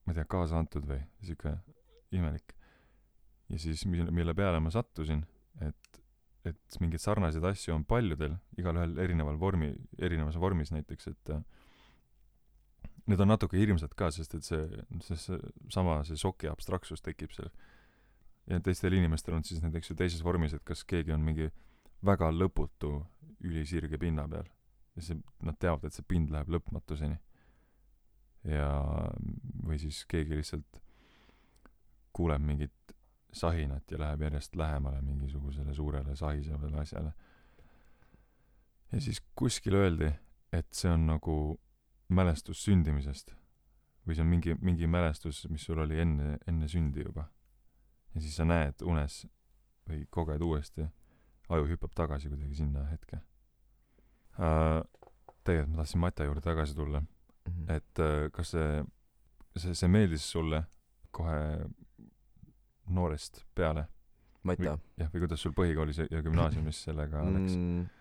ma ei tea, kaasa antud või sihuke imelik. ja siis mille, mille peale ma sattusin, et, et mingeid sarnaseid asju on paljudel, igalühel erineval vormi, erinevas vormis näiteks, et need on natuke hirmsad ka, sest et see, see, see sama, see šoki abstraktsus tekib seal ja teistel inimestel on siis näiteks ju teises vormis, et kas keegi on mingi väga lõputu ülisirge pinna peal ja see, nad teavad, et see pind läheb lõpmatuseni. ja, või siis keegi lihtsalt kuuleb mingit sahinat ja läheb järjest lähemale mingisugusele suurele sahisevale asjale. ja siis kuskil öeldi, et see on nagu mälestus sündimisest. või see on mingi, mingi mälestus, mis sul oli enne, enne sündi juba ja siis sa näed unes või koged uuesti, aju hüppab tagasi kuidagi sinna hetke uh,. tegelikult ma tahtsin Matja juurde tagasi tulla mm, -hmm. et uh, kas see, see, see meeldis sulle kohe noorest peale? Matja? jah, või kuidas sul põhikoolis ja gümnaasiumis sellega mm, läks?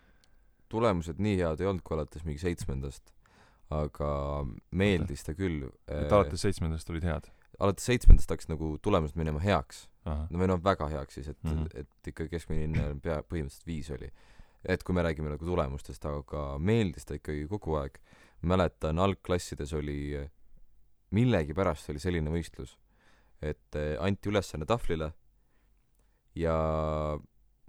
tulemused nii head ei olnud kui alates mingi seitsmendast, aga meeldis ta küll. et alates seitsmendast olid head? alates seitsmendast hakkas nagu tulemused minema heaks no või noh, väga heaks siis, et mm, -hmm. et ikka keskmine hinne pea, põhimõtteliselt viis oli. et kui me räägime nagu tulemustest, aga meeldis ta ikkagi kogu aeg. mäletan, algklassides oli, millegipärast oli selline võistlus, et eh, anti ülesanne tahvlile ja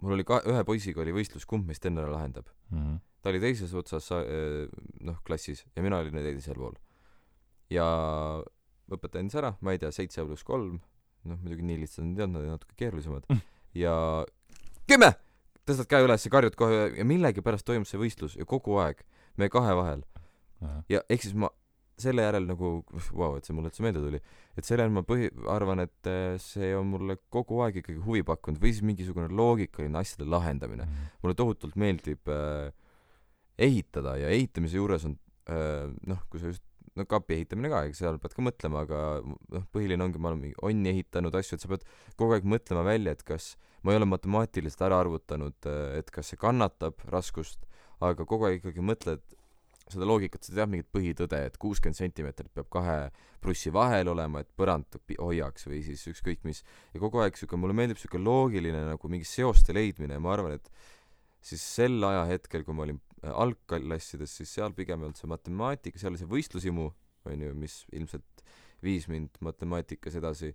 mul oli ka, ühe poisiga oli võistlus, kumb meist enne lahendab mm. -hmm. ta oli teises otsas, eh, noh, klassis ja mina olin teisel pool. ja õpetaja andis ära, ma ei tea, seitse pluss kolm noh muidugi nii lihtsalt ei olnud, nad olid natuke keerulisemad mm. ja kümme tõstad käe üles ja karjud kohe ja millegipärast toimus see võistlus ja kogu aeg me kahe vahel ja ehk siis ma selle järel nagu vau wow, et see mulle üldse meelde tuli et selle järel ma põhi arvan et äh, see on mulle kogu aeg ikkagi huvi pakkunud või siis mingisugune loogikaline asjade lahendamine mm. mulle tohutult meeldib äh, ehitada ja ehitamise juures on äh, noh kui sa just no kapi ehitamine ka, eks seal pead ka mõtlema, aga noh, põhiline ongi, ma olen mingi onni ehitanud asju, et sa pead kogu aeg mõtlema välja, et kas ma ei ole matemaatiliselt ära arvutanud, et kas see kannatab raskust, aga kogu aeg ikkagi mõtled seda loogikat, sa tead mingit põhitõde, et kuuskümmend sentimeetrit peab kahe prussi vahel olema, et põrand hoiaks või siis ükskõik mis. ja kogu aeg sihuke, mulle meeldib sihuke loogiline nagu mingi seoste leidmine ja ma arvan, et siis sel ajahetkel, kui ma olin algklassides, siis seal pigem ei olnud see matemaatika, seal oli see võistlushimu, on ju, mis ilmselt viis mind matemaatikas edasi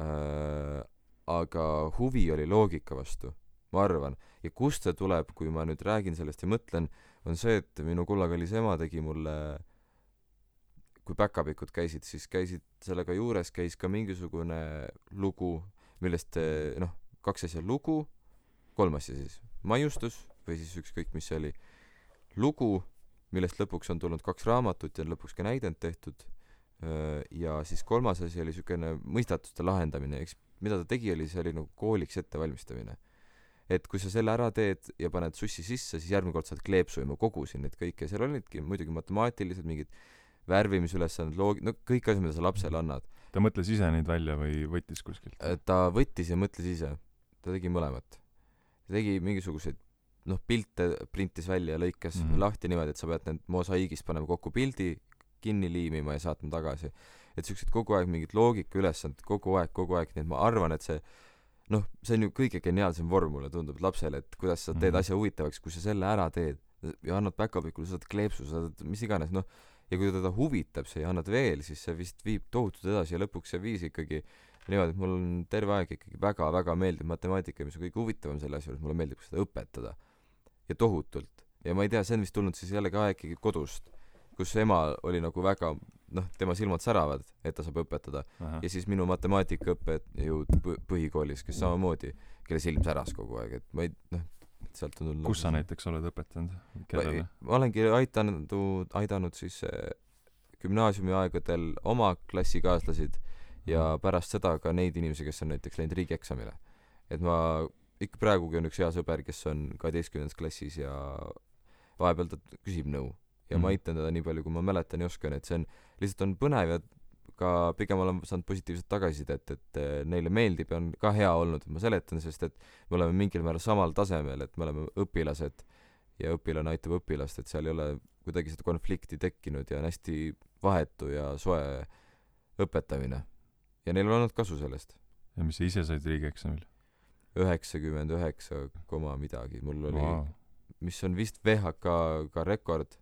äh,, aga huvi oli loogika vastu, ma arvan. ja kust see tuleb, kui ma nüüd räägin sellest ja mõtlen, on see, et minu kullakallis ema tegi mulle kui päkapikud käisid, siis käisid sellega juures, käis ka mingisugune lugu, millest noh, kaks asja, lugu, kolm asja siis, maiustus või siis ükskõik, mis see oli, lugu, millest lõpuks on tulnud kaks raamatut ja on lõpuks ka näidend tehtud, ja siis kolmas asi oli niisugune mõistatuste lahendamine, eks mida ta tegi, oli, see oli nagu kooliks ettevalmistamine et kui sa selle ära teed ja paned sussi sisse, siis järgmine kord saad kleepsu ja ma kogusin neid kõiki ja seal olidki muidugi matemaatilised mingid värvimisülesanded, loog-, no kõik asjad, mida sa lapsele annad. ta mõtles ise neid välja või võttis kuskilt? Äh, ta võttis ja mõtles ise. ta tegi mõlemat. ta tegi mingisuguseid noh, pilte printis välja ja lõikas mm -hmm. lahti niimoodi, et sa pead need mosaiigist panema kokku pildi, kinni liimima ja saatma tagasi. et siuksed kogu aeg mingid loogikaülesanded, kogu aeg, kogu aeg, nii et ma arvan, et see noh, see on ju kõige geniaalsem vorm, mulle tundub, lapsele, et kuidas sa teed mm -hmm. asja huvitavaks, kui sa selle ära teed ja annad päkapikule, saad kleepsu, saad mis iganes, noh, ja kui teda huvitab see ja annad veel, siis see vist viib tohutult edasi ja lõpuks see viis ikkagi niimoodi, et mul on terve aeg ikkagi väga-väga meeldib matemaatika, mis on kõige huvitavam selle asja juures, mulle meeldib seda õpetada. ja tohutult. ja ma ei tea, see on vist tulnud siis jällegi aeg ikkagi kodust, kus ema oli nagu väga noh, tema silmad säravad, et ta saab õpetada. ja siis minu matemaatikaõppejõud põhikoolis, kes samamoodi, kelle silm säras kogu aeg, et ma ei noh, sealt on tulnud kus sa näiteks oled õpetanud? kellele? ma olengi aidanud, aidanud siis eh, gümnaasiumi aegadel oma klassikaaslasid ja pärast seda ka neid inimesi, kes on näiteks läinud riigieksamile. et ma ikka praegugi on üks hea sõber, kes on kaheteistkümnendas klassis ja vahepeal ta küsib nõu ja mm. ma aitan teda nii palju, kui ma mäletan ja oskan, et see on, lihtsalt on põnev ja ka pigem olen saanud positiivset tagasisidet, et neile meeldib ja on ka hea olnud, et ma seletan, sest et me oleme mingil määral samal tasemel, et me oleme õpilased ja õpilane aitab õpilast, et seal ei ole kuidagi seda konflikti tekkinud ja on hästi vahetu ja soe õpetamine. ja neil on olnud kasu sellest. ja mis sa ise said riigieksamil? üheksakümmend üheksa koma midagi, mul oli wow., mis on vist VHK ka rekord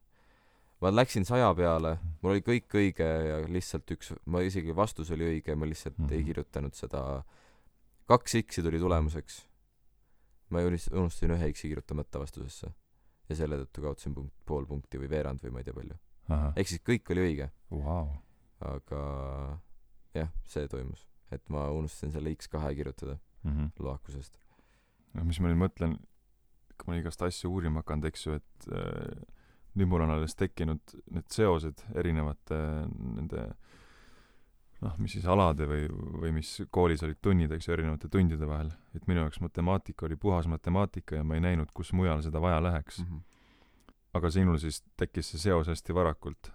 ma läksin saja peale, mul oli kõik õige ja lihtsalt üks, ma isegi vastus oli õige, ma lihtsalt mm -hmm. ei mhm. kirjutanud seda, kaks X-i tuli tulemuseks. ma unustasin ühe X-i kirjutamata vastusesse. ja selle tõttu kaotasin punkt, pool punkti või veerand või ma ei tea palju. ehk siis kõik oli õige wow.. aga jah, see toimus. et ma unustasin selle X2 kirjutada mm -hmm. loakusest. noh, mis ma nüüd mõtlen, kui ma igast asju uurima hakanud, eks ju, et äh, nüüd mul on alles tekkinud need seosed erinevate nende noh, mis siis alade või, või mis koolis olid tunnid, eks ju, erinevate tundide vahel. et minu jaoks matemaatika oli puhas matemaatika ja ma ei näinud, kus mujal seda vaja läheks mm. -hmm. aga sinul siis tekkis see seos hästi varakult?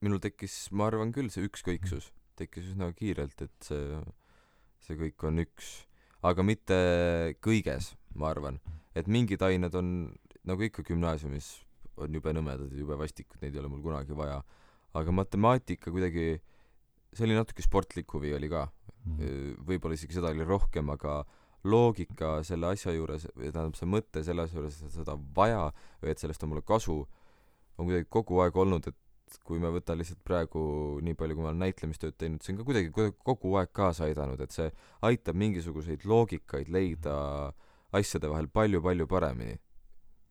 minul tekkis, ma arvan küll, see ükskõiksus tekkis üsna kiirelt, et see, see kõik on üks, aga mitte kõiges, ma arvan. et mingid ained on nagu ikka gümnaasiumis on jube nõmedad ja jube vastikud, neid ei ole mul kunagi vaja. aga matemaatika kuidagi, see oli natuke sportlik huvi oli ka. Mm.. võib-olla isegi seda oli rohkem, aga loogika selle asja juures, tähendab see mõte selle asja juures, et seda vaja või et sellest on mulle kasu, on kuidagi kogu aeg olnud, et kui ma võtan lihtsalt praegu nii palju, kui ma olen näitlemistööd teinud, see on ka kuidagi, kuidagi kogu aeg kaasa aidanud, et see aitab mingisuguseid loogikaid leida asjade vahel palju-palju paremini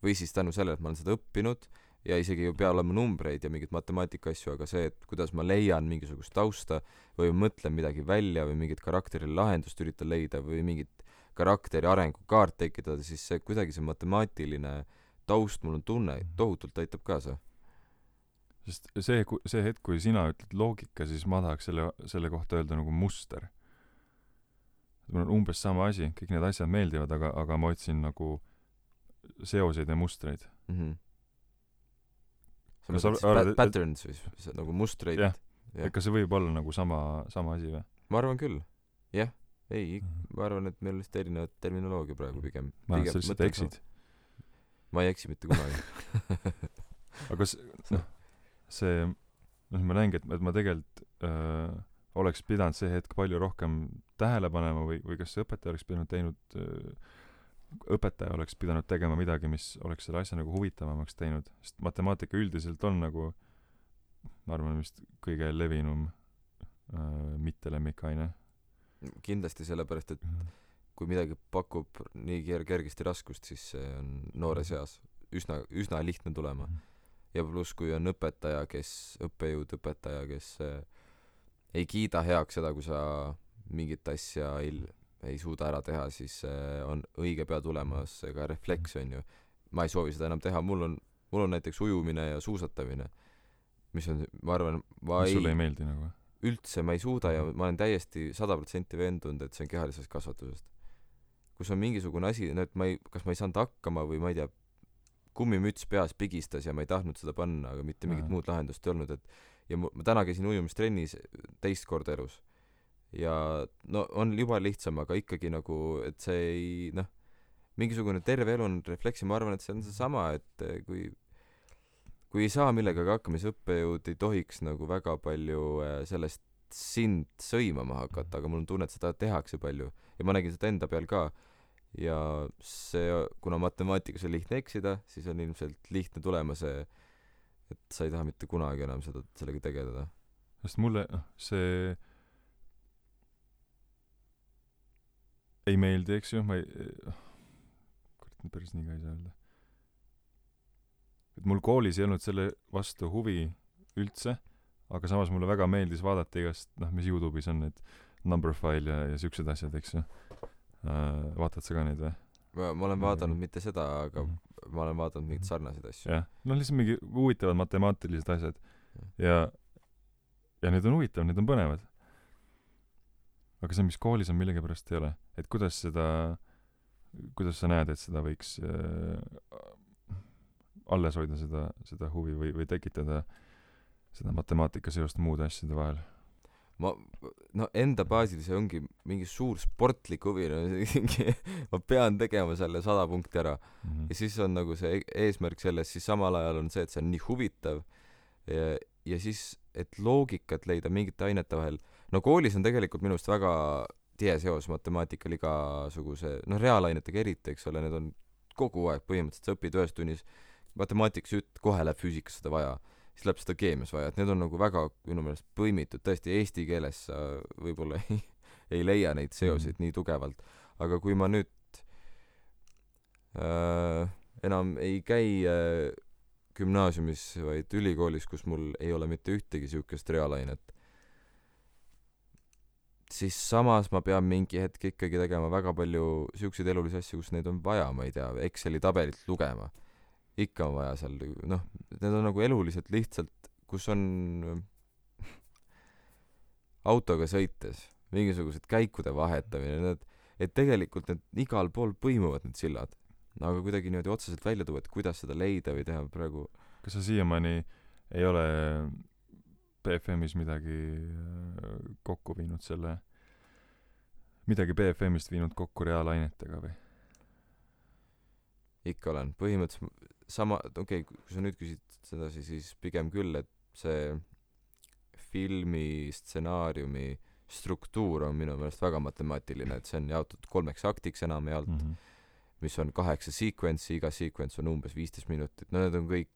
või siis tänu sellele, et ma olen seda õppinud ja isegi ei pea olema numbreid ja mingeid matemaatika asju, aga see, et kuidas ma leian mingisugust tausta või mõtlen midagi välja või mingit karakterile lahendust üritan leida või mingit karakteri arengukaart tekitada, siis see kuidagi see matemaatiline taust, mul on tunne, tohutult aitab kaasa. sest see, see hetk, kui sina ütled loogika, siis ma tahaks selle, selle kohta öelda nagu muster. mul on umbes sama asi, kõik need asjad meeldivad, aga, aga ma otsin nagu seoseid ja mustreid mm. -hmm. sa mõtled arvad, pat-, patterns või see nagu mustreid? jah ja., kas see võib olla nagu sama, sama asi või? ma arvan küll, jah. ei -hmm. ma arvan, et meil on lihtsalt erinev terminoloogia praegu pigem. ma arvan, et sa lihtsalt eksid. ma ei eksi mitte kunagi aga s-, noh, see, noh, ma näengi, et, et ma tegelikult öö, oleks pidanud see hetk palju rohkem tähele panema või, või kas see õpetaja oleks pidanud teinud öö, õpetaja oleks pidanud tegema midagi, mis oleks selle asja nagu huvitavamaks teinud, sest matemaatika üldiselt on nagu ma arvan vist kõige levinum äh, mitte lemmikaine. kindlasti sellepärast, et -hmm. kui midagi pakub nii ker-, kergesti raskust, siis see on noores eas üsna, üsna lihtne tulema. -hmm. ja pluss kui on õpetaja kes õppejõud õpetaja kes äh, ei kiida heaks seda kui sa mingit asja ei ei suuda ära teha siis äh, on õige pea tulemas ka refleks onju ma ei soovi seda enam teha mul on mul on näiteks ujumine ja suusatamine mis on ma arvan ma mis sulle ei meeldi nagu? üldse ma ei suuda ja ma olen täiesti sada protsenti veendunud et see on kehalisest kasvatusest. Kus on mingisugune asi no et ma ei kas ma ei saanud hakkama või ma ei tea kummimüts peas pigistas ja ma ei tahtnud seda panna, aga mitte mingit muud lahendust ei olnud, et ja mu, ma täna käisin ujumistrennis teist korda elus. Ja no on juba lihtsam, aga ikkagi nagu, et see ei noh, mingisugune terve elu on refleks ja ma arvan, et see on seesama, et eh, kui kui ei saa millegagi hakkama, siis õppejõud ei tohiks nagu väga palju eh, sellest sind sõimama hakata, aga mul on tunne, et seda tehakse palju ja ma nägin seda enda peal ka ja see, kuna matemaatikas on lihtne eksida, siis on ilmselt lihtne tulema see, et sa ei taha mitte kunagi enam seda, sellega tegeleda. sest mulle, noh, see ei meeldi, eks ju, ma ei, kurat, päris nii ka ei saa öelda. et mul koolis ei olnud selle vastu huvi üldse, aga samas mulle väga meeldis vaadata igast, noh, mis Youtube'is on need Numberphile ja, ja siuksed asjad, eks ju Äh, vaatad sa ka neid või? ma, ma olen vaadanud mitte seda, aga mm -hmm. ma olen vaadanud mingeid sarnaseid asju. jah, noh lihtsalt mingi huvitavad matemaatilised asjad ja ja need on huvitavad, need on põnevad. Aga see, mis koolis on, millegipärast ei ole. et kuidas seda, kuidas sa näed, et seda võiks äh, alles hoida, seda, seda huvi või, või tekitada seda matemaatika seost muude asjade vahel? ma no enda baasil see ongi mingi suur sportlik huvi no mingi ma pean tegema selle sada punkti ära mm -hmm. ja siis on nagu see e-, eesmärk selles siis samal ajal on see et see on nii huvitav ja ja siis et loogikat leida mingite ainete vahel no koolis on tegelikult minu arust väga tihe seos matemaatikal igasuguse noh reaalainetega eriti eks ole need on kogu aeg põhimõtteliselt sa õpid ühes tunnis matemaatikas kohe läheb füüsikasse seda vaja siis läheb seda keemias vaja, et need on nagu väga minu meelest põimitud, tõesti eesti keeles sa võib-olla ei, ei leia neid seoseid mm. nii tugevalt, aga kui ma nüüd äh, enam ei käi äh, gümnaasiumis, vaid ülikoolis, kus mul ei ole mitte ühtegi siukest reaalainet, siis samas ma pean mingi hetk ikkagi tegema väga palju siukseid elulisi asju, kus neid on vaja, ma ei tea, Exceli tabelit lugema. Ikka on vaja seal noh need on nagu eluliselt lihtsalt kus on autoga sõites mingisugused käikude vahetamine need et tegelikult need igal pool põimuvad need sillad. Aga kuidagi niimoodi otseselt välja tuua et kuidas seda leida või teha praegu kas sa siiamaani ei ole BFM-is midagi äh, kokku viinud selle midagi BFM-ist viinud kokku reaalainetega või? Ikka olen. Põhimõtteliselt sama, okei okay,, kui sa nüüd küsid sedasi, siis pigem küll, et see filmi stsenaariumi struktuur on minu meelest väga matemaatiline, et see on jaotatud kolmeks aktiks enamjaolt mm, -hmm. mis on kaheksa sequence'i, iga sequence on umbes viisteist minutit, no need on kõik,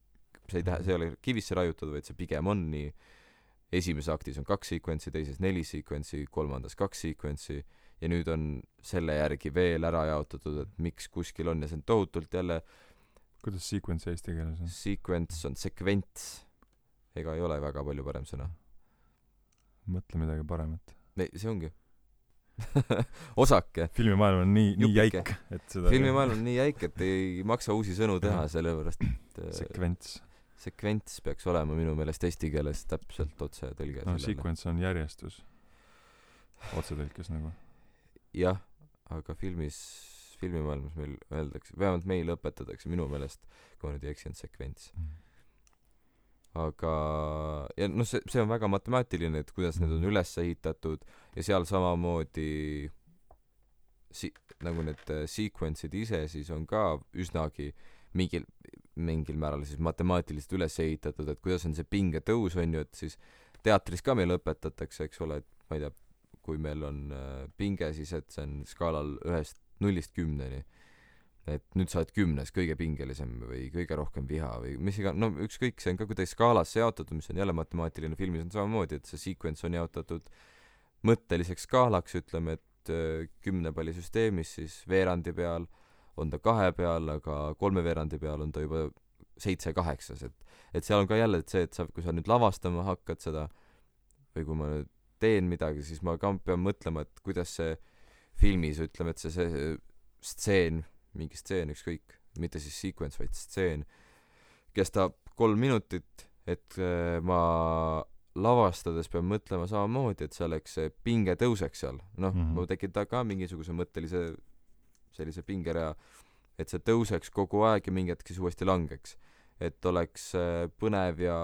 see ei tähe-, see ei ole kivisse raiutud, vaid see pigem on nii, esimeses aktis on kaks sequence'i, teises neli sequence'i, kolmandas kaks sequence'i ja nüüd on selle järgi veel ära jaotatud, et miks kuskil on ja see on tohutult jälle kuidas sequence eesti keeles on? Sequence on sekvents. ega ei ole väga palju parem sõna. mõtle midagi paremat. ei, see ongi osake. filmimaailm on nii, nii jäik, et seda filmimaailm on nii jäik, et ei maksa uusi sõnu teha, sellepärast et äh, sekvents. Sekvents peaks olema minu meelest eesti keeles täpselt otsetõlge no sequence on järjestus otsetõlkes nagu jah aga filmis filmimaailmas meil öeldakse, vähemalt meil õpetatakse minu meelest, kui ma nüüd ei eksi, on sekvents mm. aga, ja noh, see, see on väga matemaatiline, et kuidas need on mm. üles ehitatud ja seal samamoodi si-, nagu need äh, sequence'id ise siis on ka üsnagi mingil, mingil määral siis matemaatiliselt üles ehitatud, et kuidas on see pingetõus, on ju, et siis teatris ka meile õpetatakse, eks ole, et ma ei tea, kui meil on äh, pinge, siis et see on skaalal ühest nullist kümneni. et nüüd sa oled kümnes, kõige pingelisem või kõige rohkem viha või mis iga-, no ükskõik, see on ka kuidagi skaalasse jaotatud, mis on jälle matemaatiline, filmis on samamoodi, et see sequence on jaotatud mõtteliseks skaalaks, ütleme, et äh, kümnepallisüsteemis siis veerandi peal on ta kahe peal, aga kolme veerandi peal on ta juba seitse-kaheksas et et seal on ka jälle et see et sa kui sa nüüd lavastama hakkad seda või kui ma nüüd teen midagi siis ma ka pean mõtlema et kuidas see filmis ütleme et see see stseen mingi stseen ükskõik mitte siis sequence vaid stseen kestab kolm minutit et äh, ma lavastades pean mõtlema samamoodi et see oleks see pinge tõuseks seal noh mm -hmm. ma tekitan ka mingisuguse mõttelise sellise pingerea et see tõuseks kogu aeg ja mingi hetk siis uuesti langeks. Et oleks äh, põnev ja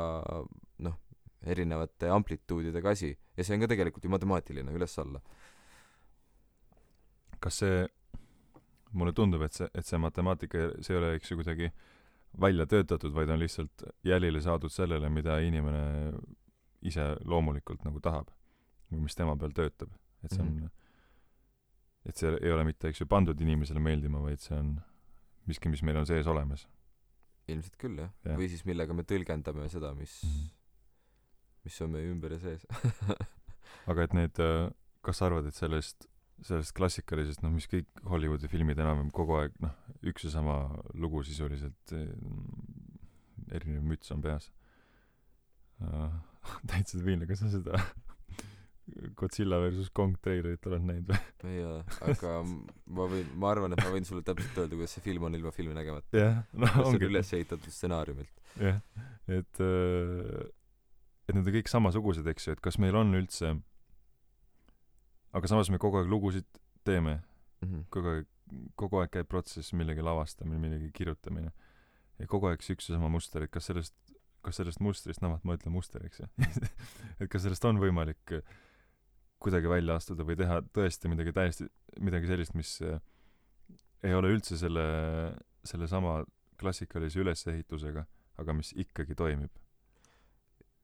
noh erinevate amplituudidega asi. Ja see on ka tegelikult ju matemaatiline üles-alla. Kas see mulle tundub et see et see matemaatika see ei ole eks ju kuidagi välja töötatud vaid on lihtsalt jälile saadud sellele mida inimene ise loomulikult nagu tahab või mis tema peal töötab. Et see on mm -hmm. Et see ei ole mitte eks ju pandud inimesele meeldima vaid see on miski mis meil on sees olemas ilmselt küll jah ja. või siis millega me tõlgendame seda mis mm -hmm. mis on meie ümber ja sees aga et need kas sa arvad et sellest sellest klassikalisest noh mis kõik Hollywoodi filmid enam-vähem kogu aeg noh üks ja sama lugu sisuliselt erinev müts on peas uh, täitsa debiilne, kas sa seda Godzilla versus Kong treilerit oled näinud või? ole, aga ma võin, ma arvan, et ma võin sulle täpselt öelda, kuidas see film on ilma filmi nägemata. jah, noh ongi. see on üles ehitatud stsenaariumilt. jah, et äh, et need on kõik samasugused, eks ju, et kas meil on üldse aga samas me kogu aeg lugusid teeme mm. -hmm. kogu aeg, kogu aeg käib protsess, millegi lavastamine, millegi kirjutamine. ja kogu aeg see üks ja sama muster, et kas sellest kas sellest mustrist, noh, ma ütlen muster, eks ju et kas sellest on võimalik äh, kuidagi välja astuda või teha tõesti midagi täiesti, midagi sellist, mis äh, ei ole üldse selle, sellesama klassikalise ülesehitusega, aga mis ikkagi toimib.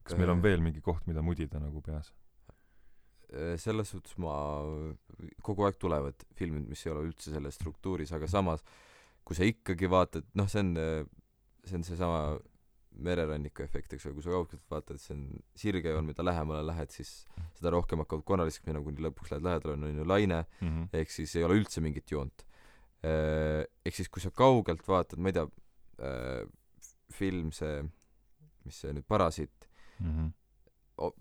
kas meil on äh. veel mingi koht, mida mudida nagu peas? selles suhtes ma, kogu aeg tulevad filmid, mis ei ole üldse selles struktuuris, aga samas kui sa ikkagi vaatad, noh, see on, see on seesama mereranniku efekt, eks ole, kui sa kaugelt vaatad, see on sirge joon, mida lähemale lähed, siis seda rohkem hakkavad korraliseks minema, kuni lõpuks lähed lähedale, on ju laine mm, -hmm. ehk siis ei ole üldse mingit joont. Äh, ehk siis kui sa kaugelt vaatad, ma ei tea äh,, film see, mis see nüüd, Parasiit mm, -hmm.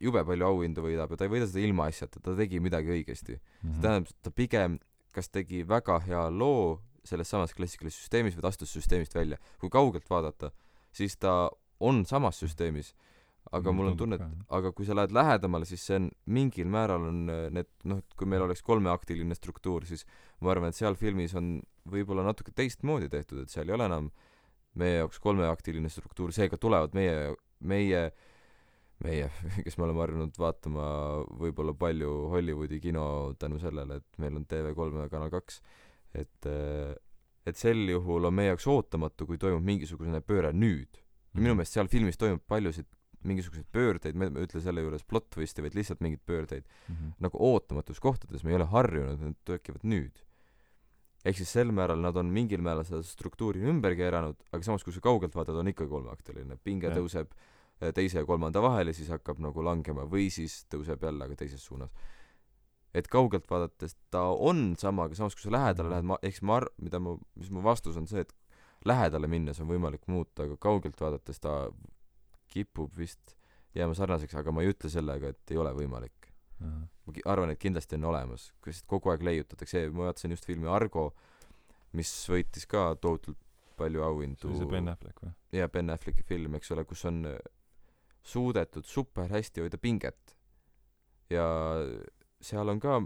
jube palju auhindu võidab ja ta ei võida seda ilmaasjata, ta tegi midagi õigesti mm. -hmm. see tähendab, ta pigem kas tegi väga hea loo selles samas klassikalises süsteemis või ta astus süsteemist välja. kui kaugelt vaadata, siis ta on samas süsteemis. Aga mul on tunne, et aga kui sa lähed lähedamale, siis see on mingil määral on äh, need noh, et kui meil oleks kolmeaktiline struktuur, siis ma arvan, et seal filmis on võib-olla natuke teistmoodi tehtud, et seal ei ole enam meie jaoks kolmeaktiline struktuur, seega tulevad meie, meie, meie, kes me oleme harjunud vaatama võib-olla palju Hollywoodi kino tänu sellele, et meil on TV3 ja Kanal kaks, et äh, et sel juhul on meie jaoks ootamatu, kui toimub mingisugune pööre nüüd. ja minu mhm. meelest seal filmis toimub paljusid mingisuguseid pöördeid, ma ei ütle selle juures plot twist'i, vaid lihtsalt mingeid pöördeid mm -hmm. nagu ootamatus kohtades, me ei ole harjunud, need tekivad nüüd. ehk siis sel määral nad on mingil määral seda struktuuri ümber keeranud, aga samas, kui sa kaugelt vaatad, on ikka kolmeaktiline, pinge ja. tõuseb äh, teise ja kolmanda vahele, siis hakkab nagu langema või siis tõuseb jälle, aga teises suunas et kaugelt vaadates ta on sama, aga samas kui sa lähedale lähed, ma, siis ma ar-, mida ma, mis mu vastus on see, et lähedale minnes on võimalik muuta, aga kaugelt vaadates ta kipub vist jääma sarnaseks, aga ma ei ütle sellega, et ei ole võimalik uh. -huh. ma ki-, arvan, et kindlasti on olemas, sest kogu aeg leiutatakse, ma vaatasin just filmi Argo, mis võitis ka tohutult palju auhindu. see oli see Ben Affleck või? jaa, Ben Afflecki film, eks ole, kus on suudetud super hästi hoida pinget. ja seal on ka,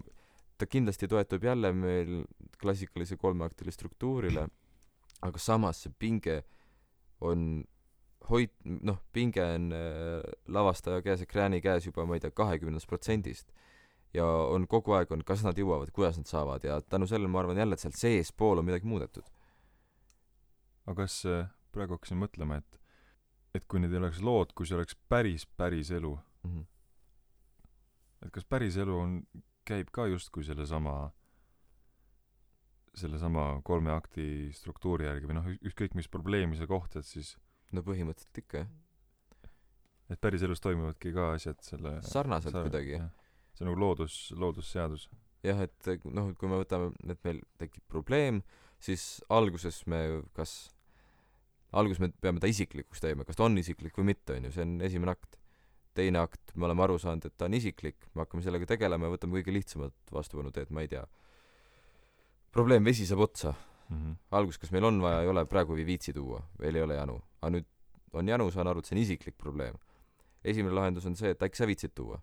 ta kindlasti toetub jälle meil klassikalise kolmeaktile struktuurile, aga samas see pinge on hoid-, noh, pinge on äh, lavastaja käes, ekraani käes juba, ma ei tea, kahekümnendast protsendist. ja on kogu aeg on, kas nad jõuavad, kuidas nad saavad ja tänu sellele ma arvan jälle, et seal seespool on midagi muudetud. aga kas äh, praegu hakkasin mõtlema, et et kui need ei oleks lood, kui see oleks päris, päris elu mm, -hmm et kas päriselu on, käib ka justkui sellesama, sellesama kolme akti struktuuri järgi või noh, ükskõik mis probleemi sa kohtad, siis no põhimõtteliselt ikka, jah. et päriselus toimuvadki ka asjad selle sarnaselt sa, kuidagi. see on nagu loodus, loodusseadus. jah, et noh, et kui me võtame, et meil tekib probleem, siis alguses me kas alguses me peame ta isiklikuks tegema kas ta on isiklik või mitte onju see on esimene akt teine akt me oleme aru saanud et ta on isiklik me hakkame sellega tegelema ja võtame kõige lihtsamat vastupanuteed ma ei tea. Probleem vesi saab otsa. Mm -hmm. alguses kas meil on vaja ei ole praegu ei viitsi tuua veel ei ole janu. Aga nüüd on janu saan aru et see on isiklik probleem. Esimene lahendus on see et äkki sa viitsid tuua.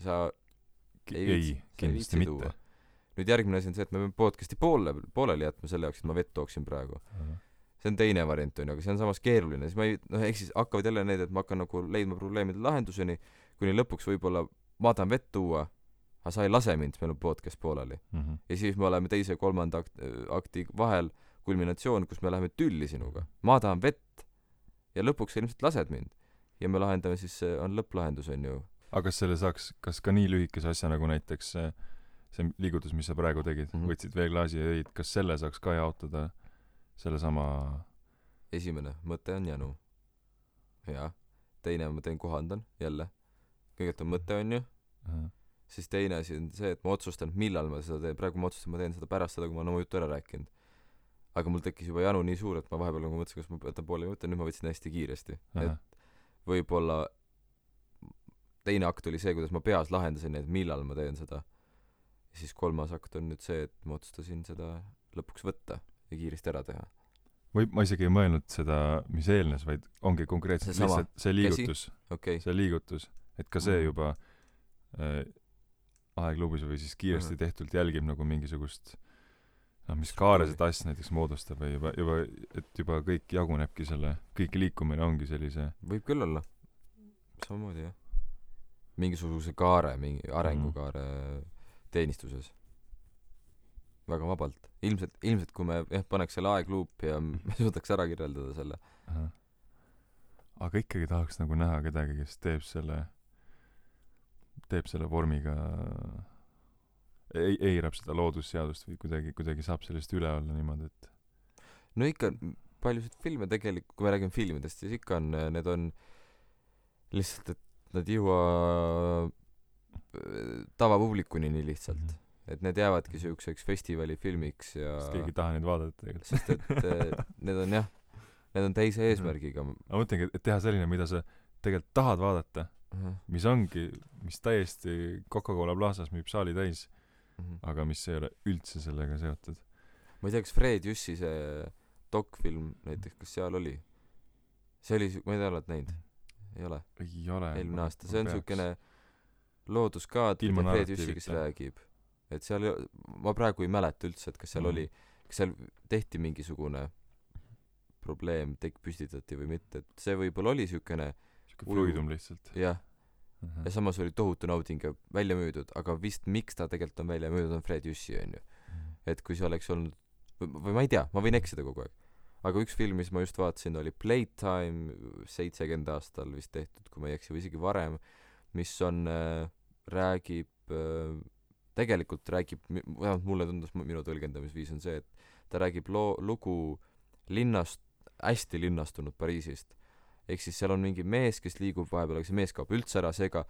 Sa ei, ei kindlasti mitte. tuua. Nüüd järgmine asi on see, et me peame podcast'i poole, pooleli jätma selle jaoks, et ma vett tooksin praegu. Uh. -huh. See on teine variant, onju, aga see on samas keeruline, siis ma ei, noh, ehk siis hakkavad jälle need, et ma hakkan nagu leidma probleemide lahenduseni, kuni lõpuks võib-olla ma tahan vett tuua, aga sa ei lase mind, meil on podcast pooleli uh. -huh. ja siis me oleme teise ja kolmanda akt, akti vahel kulminatsioon, kus me läheme tülli sinuga. ma tahan vett ja lõpuks sa ilmselt lased mind. ja me lahendame siis, on lõpplahendus, onju. aga kas selle saaks, kas ka nii lühikese asja nagu näiteks see liigutus, mis sa praegu tegid mm, -hmm. võtsid veeklaasi ja jõid, kas selle saaks ka jaotada sellesama esimene mõte on jänu. jah. teine ma teen, kohandan, jälle. kõigepealt on mõte, onju uh. -huh. siis teine asi on see, et ma otsustan, millal ma seda teen, praegu ma otsustan, ma teen seda pärast seda, kui ma olen oma jutu ära rääkinud. aga mul tekkis juba janu nii suur, et ma vahepeal nagu mõtlesin, kas ma võtan poole minuti, nüüd ma võtsin hästi kiiresti uh. -huh. et võib-olla teine akt oli see, kuidas ma peas lahendasin, et millal ma teen seda siis kolmas akt on nüüd see, et ma otsustasin seda lõpuks võtta ja kiiresti ära teha. või ma isegi ei mõelnud seda, mis eelnes, vaid ongi konkreetselt see lihtsalt see liigutus okay., see liigutus, et ka see mhm. juba äh, aeglubis või siis kiiresti mm -hmm. tehtult jälgib nagu mingisugust noh, mis kaare seda asja näiteks moodustab või juba, juba, et juba kõik jagunebki selle, kõik liikumine ongi sellise võib küll olla. samamoodi jah. mingisuguse kaare, mingi arengukaare mm -hmm teenistuses. Väga vabalt. ilmselt, ilmselt kui me jah, paneks selle aegluupi ja me suudaks ära kirjeldada selle. aga ikkagi tahaks nagu näha kedagi, kes teeb selle, teeb selle vormiga ei, eirab seda loodusseadust või kuidagi, kuidagi saab sellest üle olla niimoodi, et no ikka paljusid filme tegelikult, kui me räägime filmidest, siis ikka on, need on lihtsalt, et nad ei jõua tavapublikuni nii lihtsalt mm. -hmm. Et need jäävadki siukseks festivaalifilmiks ja sest keegi ei taha neid vaadata tegelikult. sest et eh, need on jah need on teise mhm. eesmärgiga. Ma mõtlengi et teha selline mida sa tegelikult tahad vaadata mm -hmm. mis ongi mis täiesti Coca-Cola Plazas müüb saali täis mm -hmm. aga mis ei ole üldse sellega seotud. Ma ei tea kas Fred Jüssi see dokfilm näiteks kas seal oli? See oli ma ei tea oled näinud? Ei ole? Ei ole eelmine aasta. see on siukene looduskaadrid ja Fred Jüssi, kes räägib. Et seal, ma praegu ei mäleta üldse, et kas seal mm. oli, kas seal tehti mingisugune probleem, tek-, püstitati või mitte, et see võib-olla oli siukene siuke fluidum lihtsalt. jah uh. -huh. ja samas oli tohutu nauding ja välja müüdud, aga vist miks ta tegelikult on välja müüdud, on Fred Jüssi, onju. Mhm. et kui see oleks olnud, või ma ei tea, ma võin eksida kogu aeg. aga üks film, mis ma just vaatasin, oli Playtime, seitsekümmend aastal vist tehtud, kui ma ei eksi, või isegi varem, mis on äh, räägib äh, tegelikult räägib, vähemalt mulle tundus, minu tõlgendamisviis on see, et ta räägib loo, lugu linnast, hästi linnastunud Pariisist. ehk siis seal on mingi mees, kes liigub vahepeal, aga see mees kaob üldse ära, seega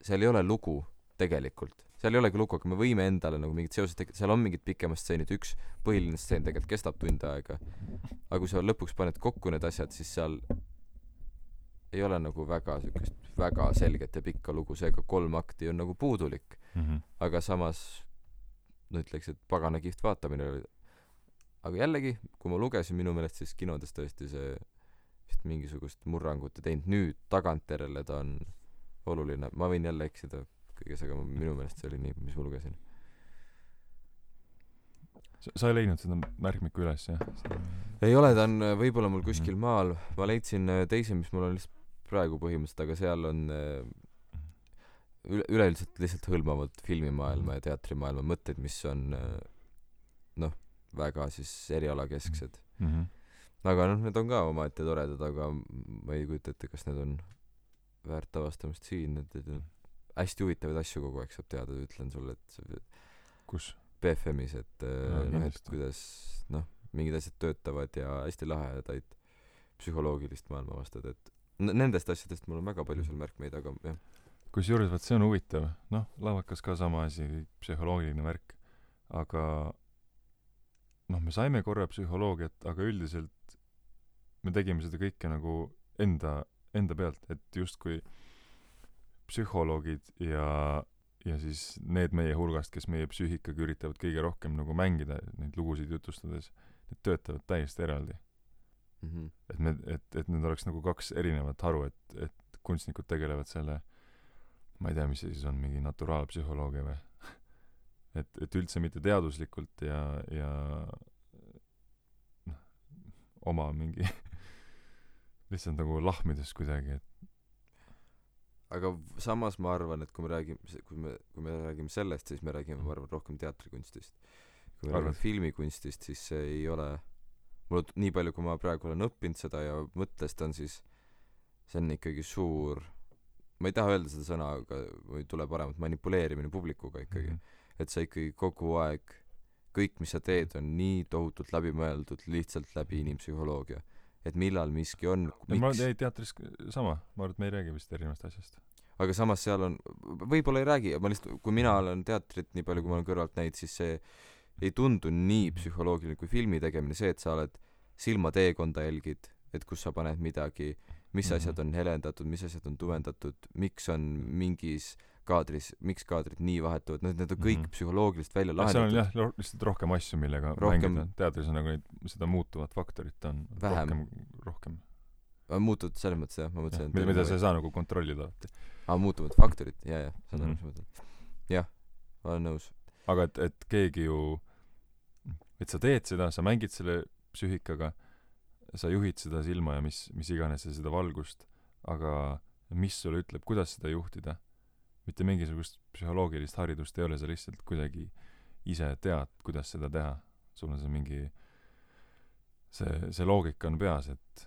seal ei ole lugu tegelikult. seal ei olegi lugu, aga me võime endale nagu mingid seosed tekitada, seal on mingid pikemad stseenid, üks põhiline stseen tegelikult kestab tund aega. aga kui sa lõpuks paned kokku need asjad, siis seal ei ole nagu väga siukest väga selget ja pikka lugu, seega kolm akti on nagu puudulik mm. -hmm. aga samas no ütleks, et pagana kihvt vaatamine oli. aga jällegi, kui ma lugesin, minu meelest siis kinodes tõesti see vist mingisugust murrangut ei teinud, nüüd tagantjärele ta on oluline, ma võin jälle eksida kõiges, aga minu meelest see oli nii, mis ma lugesin. sa ei leidnud seda märkmikku üles, jah? ei ole, ta on võib-olla mul kuskil mhm. maal, ma leidsin teise, mis mul on lihtsalt praegu põhimõtteliselt, aga seal on äh, üle, üleüldiselt lihtsalt hõlmavad filmimaailma ja teatrimaailma mõtteid, mis on äh, noh, väga siis erialakesksed mm. -hmm. aga noh, need on ka omaette toredad, aga ma ei kujuta ette, kas need on väärt avastamist siin, et, et hästi huvitavaid asju kogu aeg saab teada, ütlen sulle, et kus? BFM-is, et no, noh, et kuidas noh, mingid asjad töötavad ja hästi lahedaid psühholoogilist maailma avastad, et nendest asjadest mul on väga palju seal märkmeid, aga jah. kusjuures vaat see on huvitav, noh, lavakas ka sama asi, psühholoogiline värk, aga noh, me saime korra psühholoogiat, aga üldiselt me tegime seda kõike nagu enda enda pealt et justkui psühholoogid ja ja siis need meie hulgast kes meie psüühikaga üritavad kõige rohkem nagu mängida neid lugusid jutustades need töötavad täiesti eraldi mm -hmm. et me et et need oleks nagu kaks erinevat haru et et kunstnikud tegelevad selle ma ei tea mis see siis on mingi naturaalpsühholoogia või? Et et üldse mitte teaduslikult ja ja noh oma mingi lihtsalt nagu lahmides kuidagi et aga samas ma arvan et kui me räägime kui me kui me räägime sellest siis me räägime ma arvan rohkem teatrikunstist. Kui me räägime filmikunstist siis see ei ole mul nii palju kui ma praegu olen õppinud seda ja mõttest on siis see on ikkagi suur ma ei taha öelda seda sõna aga mul ei tule paremat manipuleerimine publikuga ikkagi. Mm -hmm. et sa ikkagi kogu aeg kõik mis sa teed on nii tohutult läbimõeldud lihtsalt läbi inimpsühholoogia. Et millal miski on miks... ma ei teatris sama ma arvan et me ei räägi vist erinevast asjast. Aga samas seal on võib-olla ei räägi ma lihtsalt kui mina olen teatrit nii palju kui ma olen kõrvalt näinud siis see ei tundu nii psühholoogiline kui filmi tegemine see et sa oled silmateekonda jälgid et kus sa paned midagi mis mm -hmm. asjad on helendatud mis asjad on tumendatud miks on mingis äh, kaadris, miks kaadrid nii vahetuvad, need, need on kõik mm -hmm. psühholoogiliselt välja lahendatud. seal on jah, lihtsalt rohkem asju, millega rohkem... mängida. teatris on nagu neid, seda muutuvat faktorit on vähem. rohkem, rohkem. muutuvad selles mõttes jah, ma mõtlesin, et mida, mida sa ei saa nagu kontrollida alati. aa, muutuvat faktorit, jaa, jaa, saan aru, mis sa mõtled. jah, ma olen nõus. aga et, et keegi ju, et sa teed seda, sa mängid selle psüühikaga, sa juhid seda silma ja mis, mis iganes ja seda valgust, aga mis sulle ütleb, kuidas seda juhtida mitte mingisugust psühholoogilist haridust ei ole, sa lihtsalt kuidagi ise tead, kuidas seda teha. sul on see mingi, see, see loogika on peas, et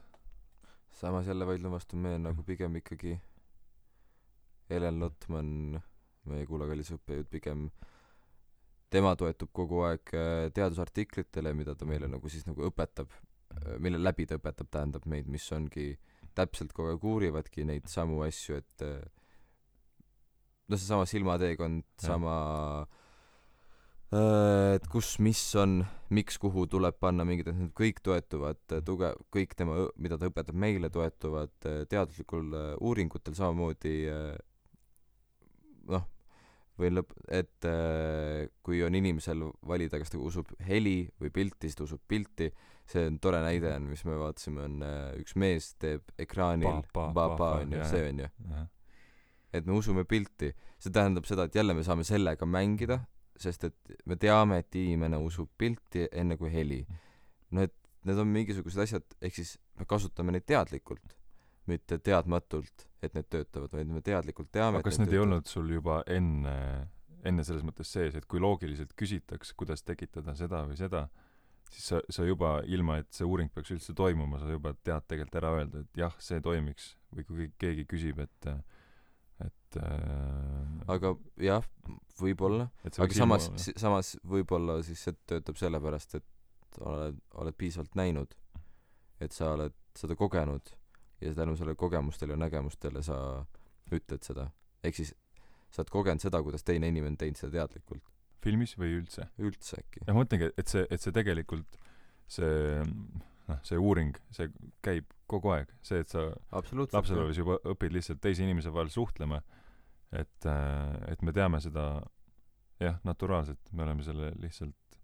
samas jälle vaidlen vastu, me nagu pigem ikkagi Helen Lotman, meie kuulakallis õppejõud, pigem tema toetub kogu aeg äh, teadusartiklitele, mida ta meile nagu siis nagu õpetab, äh, mille läbi ta õpetab, tähendab meid, mis ongi täpselt kogu aeg uurivadki neid samu asju, et äh, noh seesama silmateekond sama et kus mis on miks kuhu tuleb panna mingid et need kõik toetuvad tuge- kõik tema mida ta õpetab meile toetuvad teaduslikul uuringutel samamoodi noh võin lõp- et kui on inimesel valida kas ta usub heli või pilti siis ta usub pilti. See on tore näide on mis me vaatasime on üks mees teeb ekraanil ba ba onju see onju et me usume pilti. see tähendab seda, et jälle me saame sellega mängida, sest et me teame, et inimene usub pilti enne kui heli. no et need on mingisugused asjad, ehk siis me kasutame neid teadlikult, mitte teadmatult, et need töötavad, vaid me teadlikult teame aga kas need, need ei olnud sul juba enne, enne selles mõttes sees, et kui loogiliselt küsitaks, kuidas tekitada seda või seda, siis sa, sa juba, ilma et see uuring peaks üldse toimuma, sa juba tead tegelikult ära öelda, et jah, see toimiks. või kui keegi küsib, et et äh, aga jah, võib-olla, aga samas, samas võib-olla siis see töötab sellepärast, et oled, oled piisavalt näinud, et sa oled seda kogenud ja tänu sellele kogemustele ja nägemustele sa ütled seda. ehk siis sa oled kogenud seda, kuidas teine inimene teinud seda teadlikult. filmis või üldse? üldse äkki. jah, ma mõtlengi, et see, et see tegelikult, see noh, see uuring, see käib kogu aeg, see, et sa lapsepõlves juba õpid lihtsalt teise inimese vahel suhtlema, et, äh, et me teame seda jah, naturaalselt, me oleme selle lihtsalt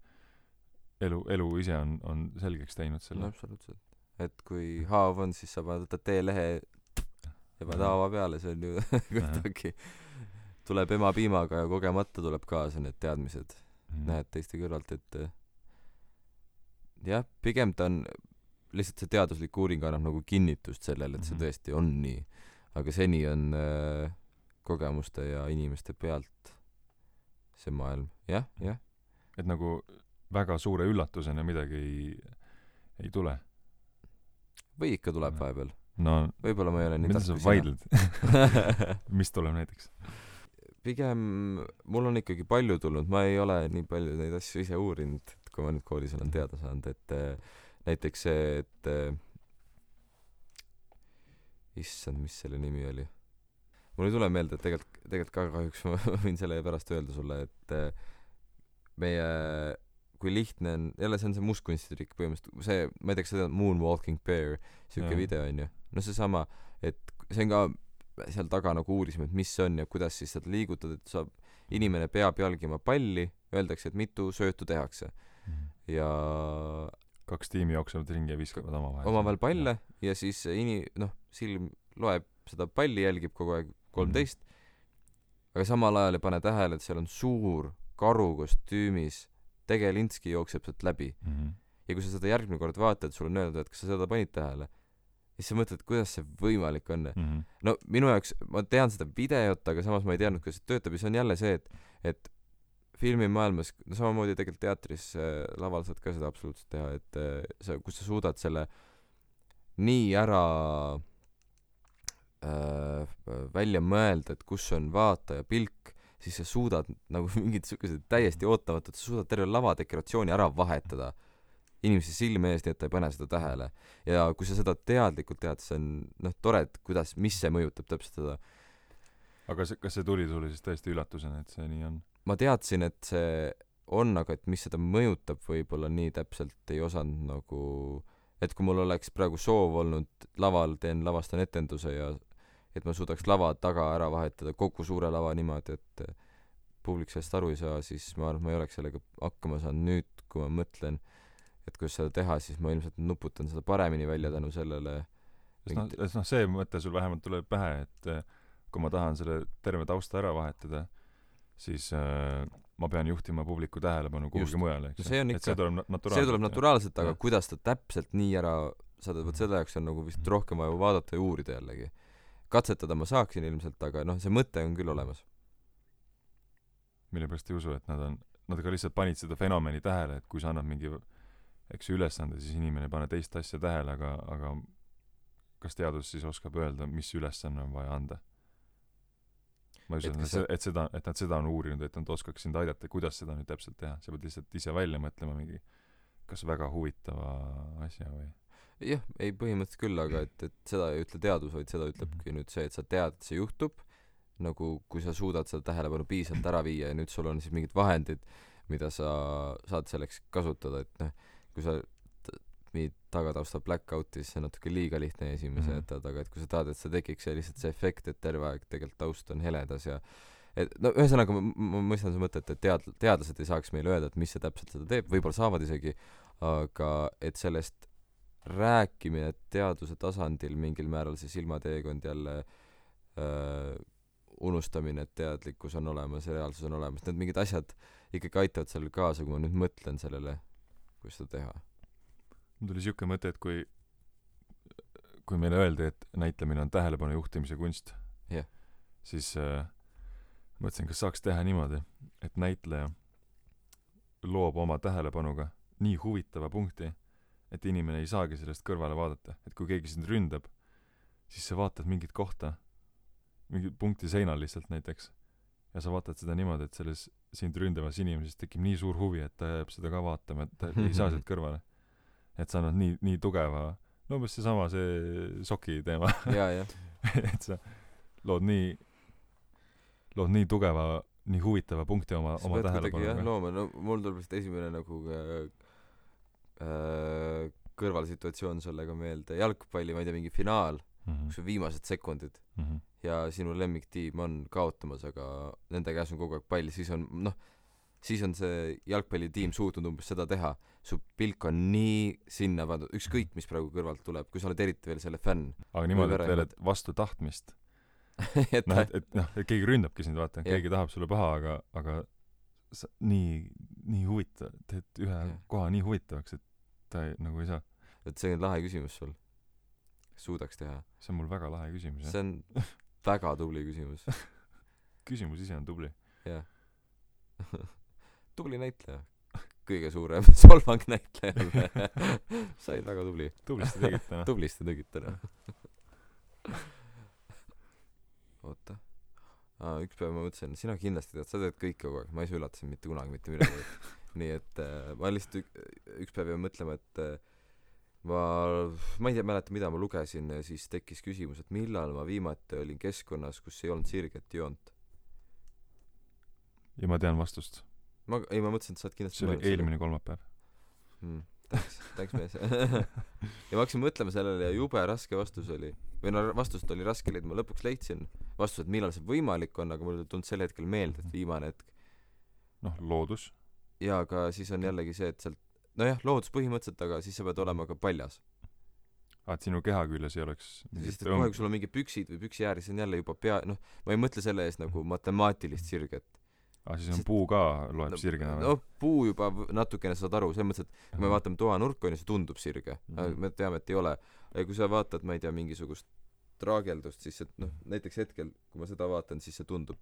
elu, elu ise on, on selgeks teinud selle. no absoluutselt. Et kui haav on, siis sa paned, võtad teelehe ja paned haava peale, see on ju kuidagi tuleb ema piimaga ja kogemata tuleb kaasa need teadmised mm.. näed teiste kõrvalt, et jah, pigem ta on lihtsalt see teaduslik uuring annab nagu kinnitust sellele, et see mhm. tõesti on nii. aga seni on äh, kogemuste ja inimeste pealt see maailm, jah, jah. et nagu väga suure üllatusena midagi ei, ei tule? Või ikka tuleb vahepeal? no võib-olla ma ei ole nii mida sa vaidled mis tuleb näiteks? pigem mul on ikkagi palju tulnud, ma ei ole nii palju neid asju ise uurinud, kui ma nüüd koolis olen teada saanud, et äh, näiteks see, et äh, issand, mis selle nimi oli? mul ei tule meelde, et tegelikult, tegelikult ka kahjuks ma võin selle pärast öelda sulle, et äh, meie kui lihtne on jälle see on see mustkunstitrikk põhimõtteliselt see ma ei tea kas sa tead Moonwalking Bear siuke video onju. No seesama et see on ka seal taga nagu uurisime et mis see on ja kuidas siis seda liigutada et saab inimene peab jälgima palli öeldakse et mitu söötu tehakse. Mm -hmm. ja kaks tiimi jooksevad ringi ja viskavad omavahel. omavahel palle ja, ja siis ini- noh silm loeb seda palli jälgib kogu aeg kolmteist. Mm -hmm. aga samal ajal ei pane tähele et seal on suur karu kostüümis tegelinski jookseb sealt läbi mm -hmm. ja kui sa seda järgmine kord vaatad sul on öeldud et kas sa seda panid tähele siis sa mõtled kuidas see võimalik on mm -hmm. no minu jaoks ma tean seda videot aga samas ma ei teadnud kuidas see töötab ja see on jälle see et et filmimaailmas no samamoodi tegelikult teatris äh, laval saad ka seda absoluutselt teha et äh, sa kus sa suudad selle nii ära äh, välja mõelda et kus on vaataja pilk siis sa suudad nagu mingid siukesed täiesti ootamatud sa suudad terve lavadekoratsiooni ära vahetada inimese silme ees nii et ta ei pane seda tähele. Ja kui sa seda teadlikult tead see on noh tore et kuidas mis see mõjutab täpselt seda. Aga see kas see tuli sulle siis täiesti üllatusena et see nii on? Ma teadsin et see on aga et mis seda mõjutab võib-olla nii täpselt ei osanud nagu et kui mul oleks praegu soov olnud laval teen lavastan etenduse ja et ma suudaks lava taga ära vahetada kogu suure lava niimoodi et publik sellest aru ei saa siis ma arvan et ma ei oleks sellega hakkama saanud. Nüüd kui ma mõtlen et kuidas seda teha siis ma ilmselt nuputan seda paremini välja tänu sellele noh noh see mõte sul vähemalt tuleb pähe et eh, kui ma tahan selle terve tausta ära vahetada siis äh, ma pean juhtima publiku tähelepanu kuhugi mujale eks ju. et see tuleb naturaalselt see tuleb naturaalselt aga ja. kuidas ta täpselt nii ära saada vot selle jaoks on nagu vist rohkem vaja vaadata ja uurida jällegi katsetada ma saaksin ilmselt aga noh see mõte on küll olemas. Mille pärast ei usu et nad on nad ka lihtsalt panid seda fenomeni tähele et kui sa annad mingi eks ju ülesande siis inimene ei pane teist asja tähele aga aga kas teadus siis oskab öelda mis ülesanne on vaja anda? Ma ei usu et, see... et seda et nad seda on uurinud et nad oskaks sind aidata kuidas seda nüüd täpselt teha. Sa pead lihtsalt ise välja mõtlema mingi kas väga huvitava asja või jah ei põhimõtteliselt küll aga et et seda ei ütle teadus vaid seda ütlebki -hmm. nüüd see et sa tead et see juhtub nagu kui sa suudad seda tähelepanu piisavalt ära viia ja nüüd sul on siis mingid vahendid mida sa saad selleks kasutada et noh kui sa mingit tagatausta blackout'i, siis see on natuke liiga lihtne esimese mm -hmm. jätad, aga et kui sa tahad, et see tekiks see lihtsalt see efekt, et terve aeg tegelikult taust on heledas ja et no ühesõnaga ma, ma mõistan su mõtet, et tead-, teadlased ei saaks meile öelda, et mis see täpselt seda teeb, võib-olla saavad isegi, aga et sellest rääkimine teaduse tasandil mingil määral see silmateekond jälle öö, unustamine, et teadlikkus on olemas ja reaalsus on olemas, need mingid asjad ikkagi aitavad sellele kaasa, kui ma nüüd mõtlen sellele kuidas seda teha mul tuli siuke mõte et kui kui meile öeldi et näitlemine on tähelepanu juhtimise kunst yeah. siis äh, mõtlesin kas saaks teha niimoodi et näitleja loob oma tähelepanuga nii huvitava punkti et inimene ei saagi sellest kõrvale vaadata et kui keegi sind ründab siis sa vaatad mingit kohta mingi punkti seinal lihtsalt näiteks ja sa vaatad seda niimoodi et selles sind ründavas inimeses tekib nii suur huvi, et ta jääb seda ka vaatama, et ta ei saa sealt kõrvale. et sa annad nii, nii tugeva, no umbes seesama, see soki teema et sa lood nii, lood nii tugeva, nii huvitava punkti oma, oma tähelepanuga. jah, looma, no mul tuleb lihtsalt esimene nagu äh, kõrvalsituatsioon sellega meelde, jalgpalli, ma ei tea, mingi finaal mm, -hmm. kus on viimased sekundid mm. -hmm ja sinu lemmiktiim on kaotamas, aga nende käes on kogu aeg pall, siis on noh, siis on see jalgpallitiim suutnud umbes seda teha. su pilk on nii sinna pandud, ükskõik mis praegu kõrvalt tuleb, kui sa oled eriti veel selle fänn. aga niimoodi, et veel, et vastu tahtmist et noh, et, et noh, et keegi ründabki sind, vaata, keegi tahab sulle paha, aga, aga sa nii, nii huvitav, teed ühe ja. koha nii huvitavaks, et ta ei, nagu ei saa. et see on lahe küsimus sul. suudaks teha? see on mul väga lahe küsimus, jah. see on väga tubli küsimus küsimus ise on tubli. jah tubli näitleja. kõige suurem solvang näitlejale said väga tubli. tublisti tegid täna. tublisti tegid täna oota üks päev ma mõtlesin sina kindlasti tead sa teed kõike kogu aeg ma ei saa üllata sind mitte kunagi mitte midagi nii et äh, ma lihtsalt ük, üks päev jäin mõtlema et äh, ma, ma ei tea, mäleta, mida ma lugesin, siis tekkis küsimus, et millal ma viimati olin keskkonnas, kus ei olnud sirget joont. ja ma tean vastust. ma ei ma mõtlesin et sa oled kindlasti see oli eelmine kolmapäev mm, thanks thanks mees ja ma hakkasin mõtlema sellele ja jube raske vastus oli. Või no vastust oli raske leida ma lõpuks leidsin. Vastuse et millal see võimalik on aga mul ei tulnud sel hetkel meelde et viimane hetk. Noh loodus. Jaa aga siis on jällegi see et sealt nojah loodus põhimõtteliselt aga siis sa pead olema ka paljas. Aa et sinu keha küljes ei oleks sest et kohe kui sul on mingid püksid või püksiääri siis on jälle juba pea noh ma ei mõtle selle eest nagu matemaatilist sirget aa siis on sest, puu ka loeb no, sirgena või? noh puu juba natukene saad aru selles mõttes et kui me vaatame toanurka onju see tundub sirge. Mm -hmm. me teame et ei ole. Ja kui sa vaatad ma ei tea mingisugust traageldust siis see noh näiteks hetkel kui ma seda vaatan siis see tundub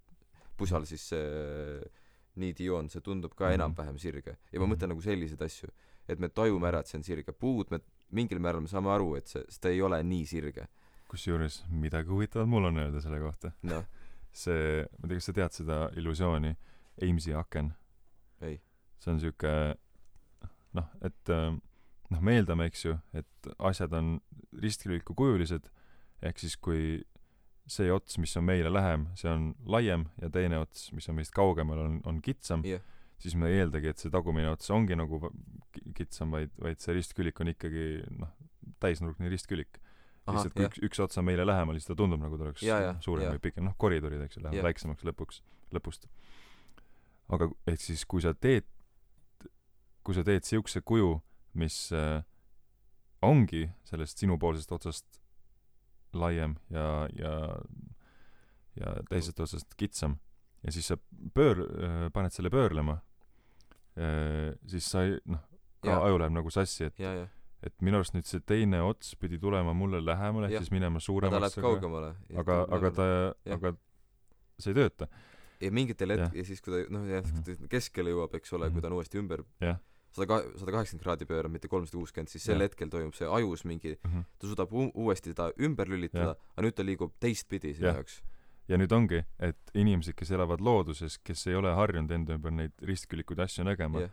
pusal siis see niidijoon see tundub ka mm -hmm. enam-vähem sirge. Ja ma mõtlen nagu selliseid asju et me tajume ära et see on sirge. Puud me mingil määral me saame aru et see sest ta ei ole nii sirge. Kusjuures midagi huvitavat mul on öelda selle kohta. Noh see ma ei tea kas sa tead seda illusiooni Ames'i aken. see on siuke noh, et äh, noh, me eeldame, eks ju, et asjad on ristkülikukujulised, ehk siis kui see ots, mis on meile lähem, see on laiem ja teine ots, mis on meist kaugemal, on, on kitsam yeah., siis me ei eeldagi, et see tagumine ots ongi nagu kitsam, vaid, vaid see ristkülik on ikkagi noh, täisnurkne ristkülik. Lihtsalt kui yeah. üks, üks ots on meile lähemal, siis ta tundub nagu ta oleks ja, ja, suurem ja. või pikem, noh, koridorid, eks ju, lähevad väiksemaks lõpuks, lõpust aga ehk siis kui sa teed kui sa teed siukse kuju mis äh, ongi sellest sinupoolsest otsast laiem ja ja ja teisest otsast kitsam ja siis sa pöör- äh, paned selle pöörlema äh, siis sa ei noh ka aju läheb nagu sassi et ja, ja. Et minu arust nüüd see teine ots pidi tulema mulle lähemale ehk siis minema suuremasse aga aga ta aga see ei tööta. Ja mingitel hetk- ja siis kui ta noh jah mhm. keskele jõuab eks ole kui ta on uuesti ümber sada ka- sada kaheksakümmend kraadi pöörab mitte kolmsada kuuskümmend siis sel hetkel toimub see ajus mingi mm -hmm. ta suudab u- uuesti seda ümber lülitada aga nüüd ta liigub teistpidi sinu jaoks. Ja nüüd ongi et inimesed kes elavad looduses kes ei ole harjunud enda ümber neid ristkülikuid asju nägema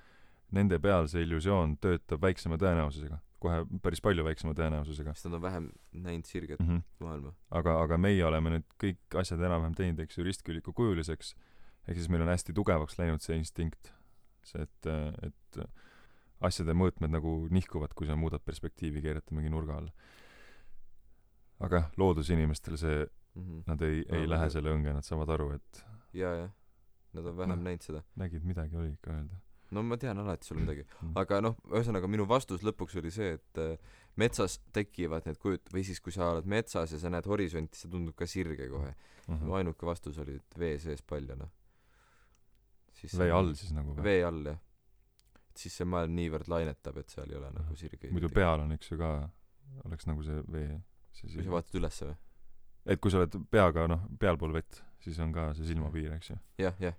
nende peal see illusioon töötab väiksema tõenäosusega kohe päris palju väiksema tõenäosusega. Sest nad on vähem näinud sirget mm -hmm. maailma. Aga aga meie oleme nüüd kõik asjad enam-vähem teinud eks ju ristküliku kujuliseks. Ehk siis meil on hästi tugevaks läinud see instinkt see et et asjade mõõtmed nagu nihkuvad kui sa muudad perspektiivi keerata mingi nurga alla. Aga jah loodusinimestel see mm -hmm. nad ei ei no, lähe selle õnge nad saavad aru et jaa jah. Nad on vähem no, näinud seda. nägid midagi oli ikka öelda no ma tean alati sul midagi. Mm. aga noh ühesõnaga minu vastus lõpuks oli see et äh, metsas tekivad need kujut- või siis kui sa oled metsas ja sa näed horisonti see tundub ka sirge kohe. Mm -hmm. mu ainuke vastus oli et vee sees palju noh. Siis vee all siis nagu või? Vee all jah. Et siis see maailm niivõrd lainetab et seal ei ole nagu sirgeid. Muidu peal on eks ju ka oleks nagu see vee see kui sa vaatad ülesse või? Et kui sa oled peaga noh pealpool vett siis on ka see silmapiir eks ju. Jah jah.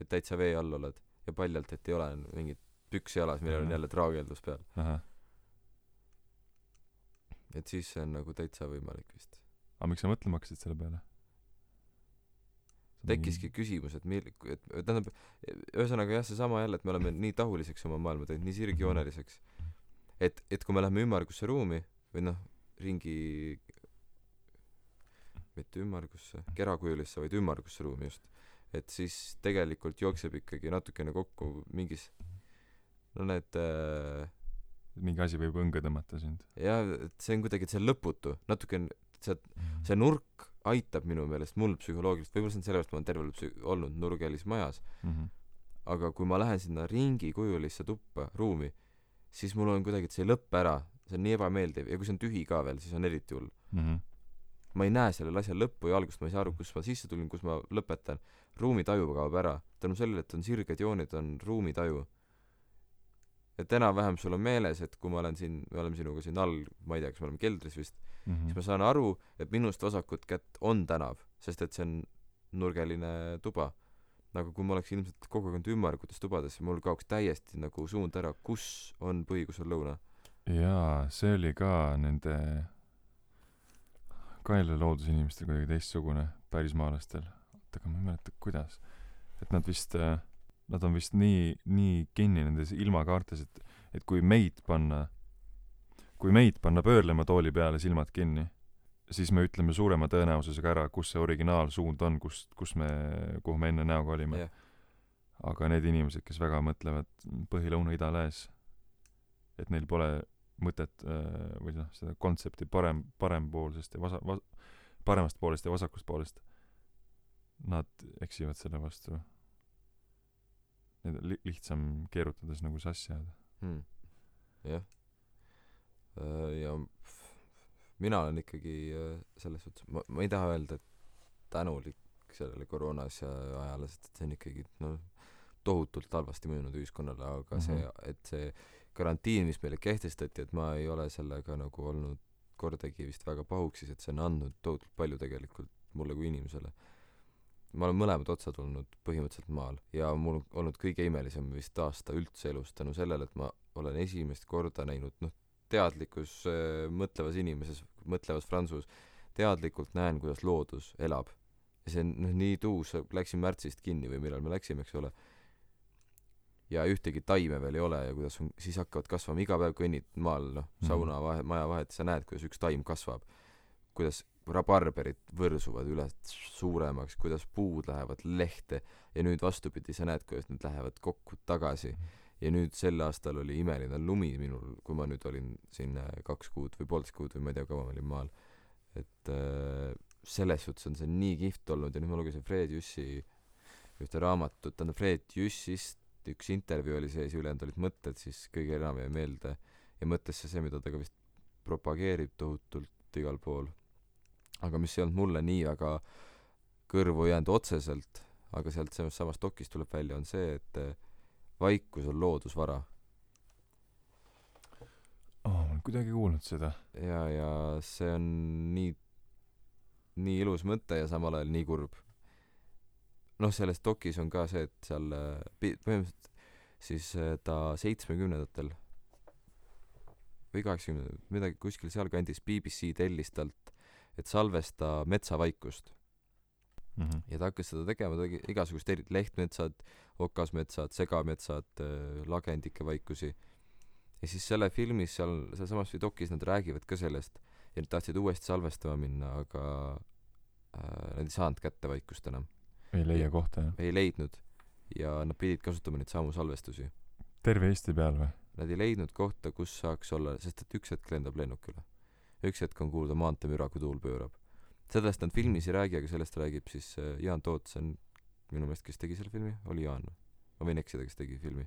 Et täitsa vee all oled ja paljalt, et ei ole mingit püksi jalas, millel on jälle traageldus peal. et siis see on nagu täitsa võimalik vist. aga miks sa mõtlema hakkasid selle peale? tekkiski küsimus, et mil-, et tähendab, ühesõnaga jah, seesama jälle, et me oleme nii tahuliseks oma maailma teinud, nii sirgjooneliseks, et, et kui me läheme ümmargusse ruumi või noh, ringi mitte ümmargusse, kerakujulisse, vaid ümmargusse ruumi just, et siis tegelikult jookseb ikkagi natukene kokku mingis no need äh, mingi asi võib õnge tõmmata sind. jah et see on kuidagi et see on lõputu natuke on see see nurk aitab minu meelest mul psühholoogiliselt võib-olla see on sellepärast ma olen terve elu psü- olnud nurgelis majas. Mm -hmm. aga kui ma lähen sinna ringikujulisse tuppa ruumi siis mul on kuidagi et see ei lõppe ära see on nii ebameeldiv ja kui see on tühi ka veel siis on eriti hull. Mm -hmm. ma ei näe sellel asjal lõppu ja algust ma ei saa aru kus ma sisse tulin kus ma lõpetan ruumitaju kaob ära. tänu sellele et on sirged jooned on ruumitaju. et enam-vähem sul on meeles et kui ma olen siin me oleme sinuga siin all ma ei tea kas me oleme keldris vist mm -hmm. siis ma saan aru et minust vasakut kätt on tänav sest et see on nurgeline tuba. aga kui ma oleks ilmselt kogu aeg olnud ümmargutes tubades mul kaoks täiesti nagu suund ära kus on põhi kus on lõuna. Jaa see oli ka nende ka jälle loodusinimestel kuidagi teistsugune pärismaalastel oota aga ma ei mäleta kuidas et nad vist äh, nad on vist nii nii kinni nendes ilmakaartes et et kui meid panna kui meid panna pöörlema tooli peale silmad kinni siis me ütleme suurema tõenäosusega ära kus see originaalsuund on kust kus me kuhu me enne näoga olime yeah. aga need inimesed kes väga mõtlevad põhi lõuna ida lääs et neil pole mõtet äh, või noh seda kontsepti parem parempoolsest ja vasa- vas- paremast poolest ja vasakust poolest nad eksivad selle vastu need li- lihtsam keerutades nagu sassi ajada hmm. jah Äh, ja mina olen ikkagi äh, selles suhtes ma ma ei taha öelda et tänulik sellele koroona asja ajale sest et see on ikkagi noh tohutult halvasti mõjunud ühiskonnale aga mm -hmm. see mhm. et see karantiin mis meile kehtestati et ma ei ole sellega nagu olnud kordagi vist väga pahuksis et see on andnud tohutult palju tegelikult mulle kui inimesele ma olen mõlemad otsad olnud põhimõtteliselt maal ja mul on olnud kõige imelisem vist aasta üldse elus tänu sellele et ma olen esimest korda näinud noh teadlikus äh, mõtlevas inimeses, mõtlevas Franzus, teadlikult näen, kuidas loodus elab. ja see on noh, nii tuus, läksin märtsist kinni või millal me läksime, eks ole, ja ühtegi taime veel ei ole ja kuidas on, siis hakkavad kasvama, iga päev kõnnid maal, noh, mhm. sauna vahe, maja vahet, sa näed, kuidas üks taim kasvab. kuidas rabarberid võrsuvad üle suuremaks, kuidas puud lähevad lehte ja nüüd vastupidi, sa näed, kuidas need lähevad kokku tagasi ja nüüd sel aastal oli imeline lumi minul, kui ma nüüd olin siin äh, kaks kuud või poolteist kuud või ma ei tea, kaua ma olin maal. et äh, selles suhtes on see nii kihvt olnud ja nüüd ma lugesin Fred Jüssi ühte raamatut, tähendab Fred Jüssist üks intervjuu oli sees ja ülejäänud olid mõtted, siis kõige enam jäi meelde ja mõttesse see, mida ta ka vist propageerib tohutult igal pool. Aga mis ei olnud mulle nii väga kõrvu jäänud otseselt, aga sealt sellest samast dokist tuleb välja, on see, et äh, vaikus on loodusvara. Oh, ma olen kuidagi kuulnud seda. Ja ja see on nii nii ilus mõte ja samal ajal nii kurb. Noh selles dokis on ka see et seal äh, põhimõtteliselt siis äh, ta seitsmekümnendatel või kaheksakümnendatel midagi kuskil sealkandis BBC tellis talt et salvesta metsavaikust mm. -hmm. ja ta hakkas seda tegema, ta tegi igasugust eri-, lehtmetsad, okasmetsad, segametsad, äh, lagendike vaikusi. ja siis selle filmis seal, sealsamas Vidokis nad räägivad ka sellest ja nad tahtsid uuesti salvestama minna, aga äh, nad ei saanud kätte vaikust enam. ei leia kohta, jah? ei leidnud. ja nad pidid kasutama neid samu salvestusi. terve Eesti peal või? Nad ei leidnud kohta, kus saaks olla, sest et üks hetk lendab lennuk üle. Üks hetk on kuulda maanteemüra, kui tuul pöörab sellest nad filmis ei räägi, aga sellest räägib siis äh, Jaan Toots on minu meelest, kes tegi selle filmi, oli Jaan või? ma võin eksida, kes tegi filmi.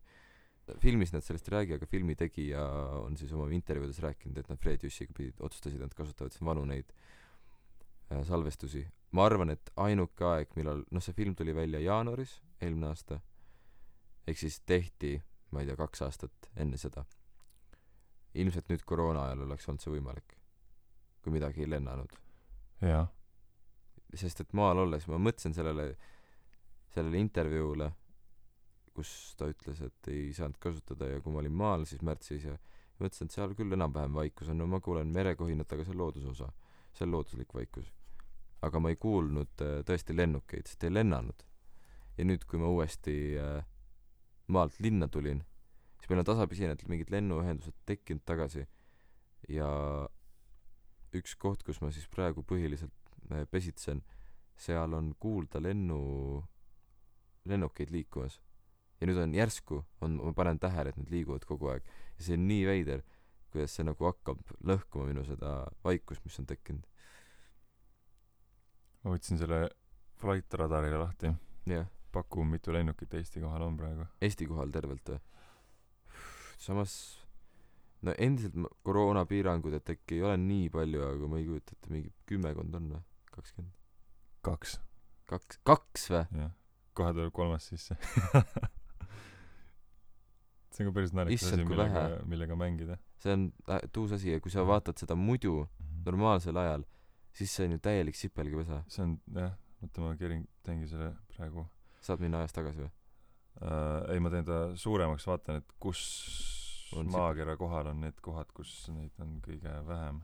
filmis nad sellest ei räägi, aga filmi tegija on siis oma intervjuudes rääkinud, et nad Fred Jüssiga pidid, otsustasid, nad kasutavad siis vanu neid äh, salvestusi. ma arvan, et ainuke aeg, millal, noh, see film tuli välja jaanuaris eelmine aasta, ehk siis tehti, ma ei tea, kaks aastat enne seda. ilmselt nüüd koroona ajal oleks olnud see võimalik, kui midagi ei lennanud jah. sest et maal olles ma mõtlesin sellele, sellele intervjuule, kus ta ütles, et ei saanud kasutada ja kui ma olin maal siis märtsis ja mõtlesin, et seal küll enam-vähem vaikus on, no ma kuulen merekohinat, aga see on looduse osa, see on looduslik vaikus. aga ma ei kuulnud äh, tõesti lennukeid, sest ei lennanud. ja nüüd, kui ma uuesti äh, maalt linna tulin, siis meil on tasapisi mingid lennuühendused tekkinud tagasi ja üks koht, kus ma siis praegu põhiliselt äh, pesitsen, seal on kuulda lennu, lennukeid liikumas. ja nüüd on järsku, on, ma panen tähele, et nad liiguvad kogu aeg. ja see on nii veider, kuidas see nagu hakkab lõhkuma minu seda vaikust, mis on tekkinud. ma võtsin selle flight radarile lahti. paku, mitu lennukit Eesti kohal on praegu? Eesti kohal tervelt või? samas no endiselt koroonapiirangud, et äkki ei ole nii palju, aga ma ei kujuta ette, mingi kümmekond on või? kakskümmend? kaks. kaks, kaks või? jah, kohe tuleb kolmas sisse see on ka päris naljakas asi, millega, millega mängida. see on äh, tuus asi ja kui sa vaatad seda muidu mm -hmm. normaalsel ajal, siis see on ju täielik sipelgapesa. see on jah, oota ma kerin, teengi selle praegu. saad minna ajas tagasi või uh,? ei, ma teen ta suuremaks, vaatan, et kus maakera kohal on need kohad, kus neid on kõige vähem,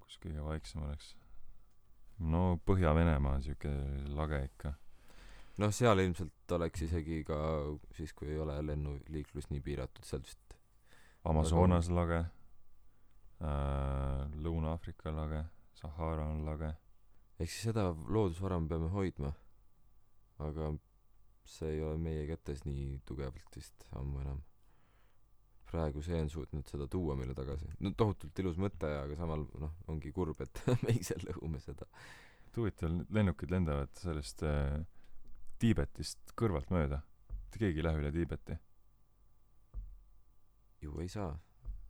kus kõige vaiksem oleks. no Põhja-Venemaa on siuke lage ikka. noh, seal ilmselt oleks isegi ka siis, kui ei ole lennuliiklus nii piiratud, seal vist Amazonas lage äh,, Lõuna-Aafrika lage, Sahara on lage. ehk siis seda loodusvara me peame hoidma. aga see ei ole meie kätes nii tugevalt vist ammu enam praegu see on suutnud seda tuua meile tagasi. No tohutult ilus mõte aga samal noh ongi kurb et me ise lõhume seda. Huvitav lennukid lendavad sellest äh, Tiibetist kõrvalt mööda. Keegi ei lähe üle Tiibeti. Ju ei saa.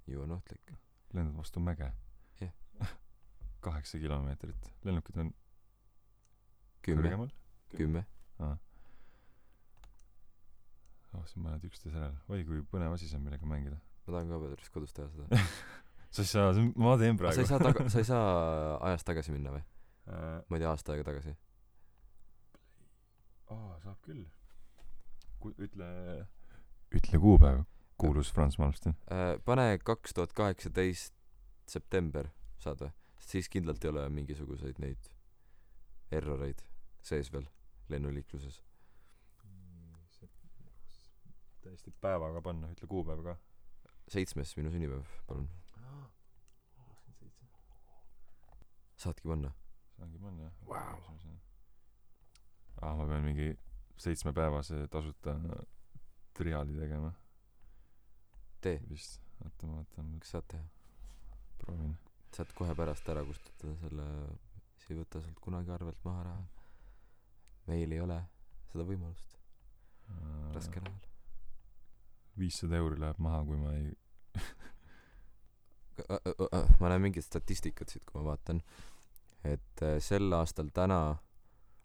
Ju on ohtlik. Lendad vastu mäge. Jah. Yeah. kaheksa kilomeetrit. Lennukid on kümme. kümme aa oh siin mõned üksteise järel oi kui põnev asi see on millega mängida. Ma tahan ka Pedrist kodus teha seda. Sa ei saa ma teen praegu sa ei saa taga sa ei saa ajas tagasi minna või? Äh. ma ei tea aasta aega tagasi. Aa saab küll. Ku- ütle ütle kuupäev. Kuulus Franz Malmsten äh, pane kaks tuhat kaheksateist september saad või? Sest siis kindlalt ei ole mingisuguseid neid erroreid sees veel lennuliikluses täiesti päevaga panna ütle kuupäev ka. Seitsmes minu sünnipäev palun. Saadki panna. Saangi panna jah. Wow. aa ma pean mingi seitsmepäevase tasuta triaali tegema. Tee. Vist. Oota ma vaatan. Kas saad teha? Proovin. Saad kohe pärast ära kustutada selle see ei võta sult kunagi arvelt maha raha. Meil ei ole seda võimalust. Raskel ajal viissada euri läheb maha kui ma ei ma näen mingit statistikat siit kui ma vaatan. Et äh, sel aastal täna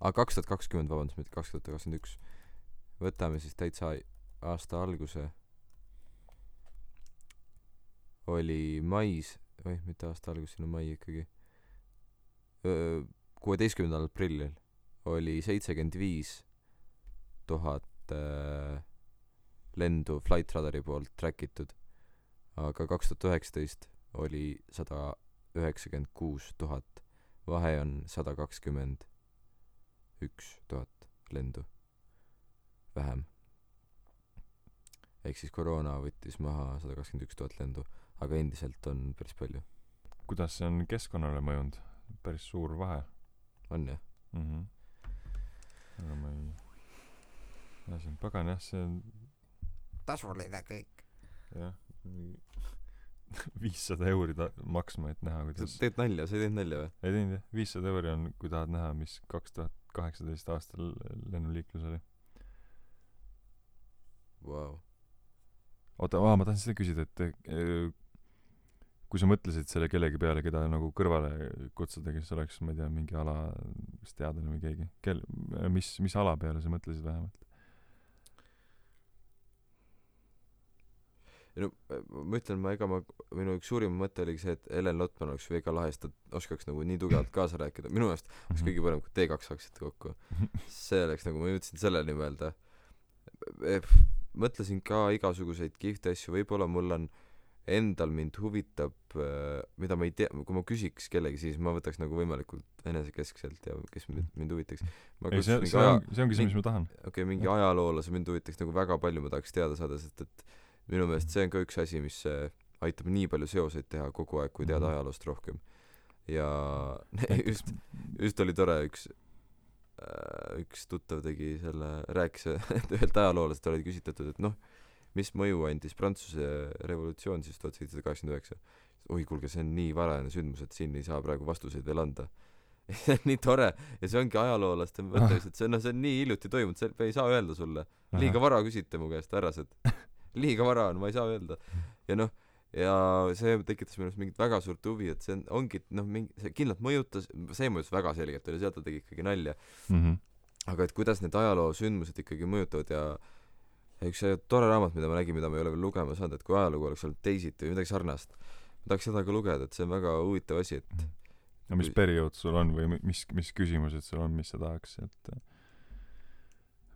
aa kaks tuhat kakskümmend vabandust mitte kaks tuhat kakskümmend üks. Võtame siis täitsa aasta alguse. Oli mais oih mitte aasta algus siin on mai ikkagi. Kuueteistkümnendal aprillil oli seitsekümmend viis tuhat äh, lendu Flightradari poolt track itud aga kaks tuhat üheksateist oli sada üheksakümmend kuus tuhat vahe on sada kakskümmend üks tuhat lendu vähem ehk siis koroona võttis maha sada kakskümmend üks tuhat lendu aga endiselt on päris palju kuidas see on keskkonnale mõjunud päris suur vahe on jah mhm aga ma ei ja see on pagan jah see on tasuline kõik. Jah mingi viissada euri ta- maksma et näha sa kuidas teed nalja sa ei teinud nalja või? Ei teinud jah. Viissada euri on kui tahad näha mis kaks tuhat kaheksateist aastal lennuliiklus oli. Vau. oota aa ma tahtsin seda küsida et eh, kui sa mõtlesid selle kellegi peale keda nagu kõrvale kutsuda kes oleks ma ei tea mingi ala kas teadlane või keegi kel- mis mis ala peale sa mõtlesid vähemalt no ma ütlen ma ega ma minu üks suurim mõte oligi see et Helen Lotman oleks väga lahe sest ta oskaks nagu nii tugevalt kaasa rääkida. Minu meelest oleks kõige parem kui T2 saaksite kokku. See oleks nagu ma jõudsin selleni mõelda. Mõtlesin ka igasuguseid kihvte asju. Võib-olla mul on endal mind huvitab mida ma ei tea kui ma küsiks kellegi siis ma võtaks nagu võimalikult enesekeskselt ja kes mind mind huvitaks. Ei see see on see ongi see mis ma tahan. Okei okay, mingi ajaloolase mind huvitaks nagu väga palju ma tahaks teada saada sest et minu meelest see on ka üks asi mis äh, aitab nii palju seoseid teha kogu aeg kui teada Mhm. ajaloost rohkem. Ja just just oli tore üks äh, üks tuttav tegi selle rääkis et ühelt ajaloolasest oli küsitletud et noh mis mõju andis Prantsuse revolutsioon siis tuhat seitsesada kaheksakümmend üheksa? Oi kuulge see on nii varajane sündmus et siin ei saa praegu vastuseid veel anda. See on nii tore. Ja see ongi ajaloolaste mõte lihtsalt see on noh see on nii hiljuti toimunud see ei saa öelda sulle. Liiga vara küsite mu käest härrased liiga vara on ma ei saa öelda. Ja noh ja see tekitas minu arust mingit väga suurt huvi et see on ongi noh mingi see kindlalt mõjutas see mõjutas väga selgelt oli sealt ta tegi ikkagi nalja. Mhmh aga et kuidas need ajaloosündmused ikkagi mõjutavad ja üks tore raamat mida ma nägin mida ma ei ole veel lugema saanud et kui ajalugu oleks olnud teisiti või midagi sarnast ma tahaks seda ka lugeda et see on väga huvitav asi et no mis periood sul on või mi- mis mis küsimused sul on mis sa tahaks et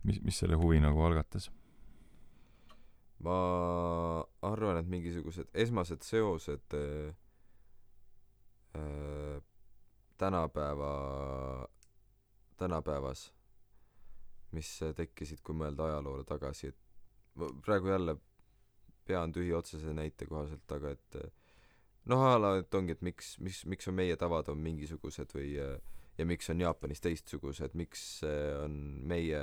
mis mis selle huvi nagu algatas ma arvan et mingisugused esmased seosed äh, äh, tänapäeva tänapäevas mis tekkisid kui mõelda ajaloole tagasi et ma praegu jälle pea on tühi otsese näite kohaselt aga et äh, noh a la et ongi et miks miks miks on meie tavad on mingisugused või äh, ja miks on Jaapanis teistsugused miks äh, on meie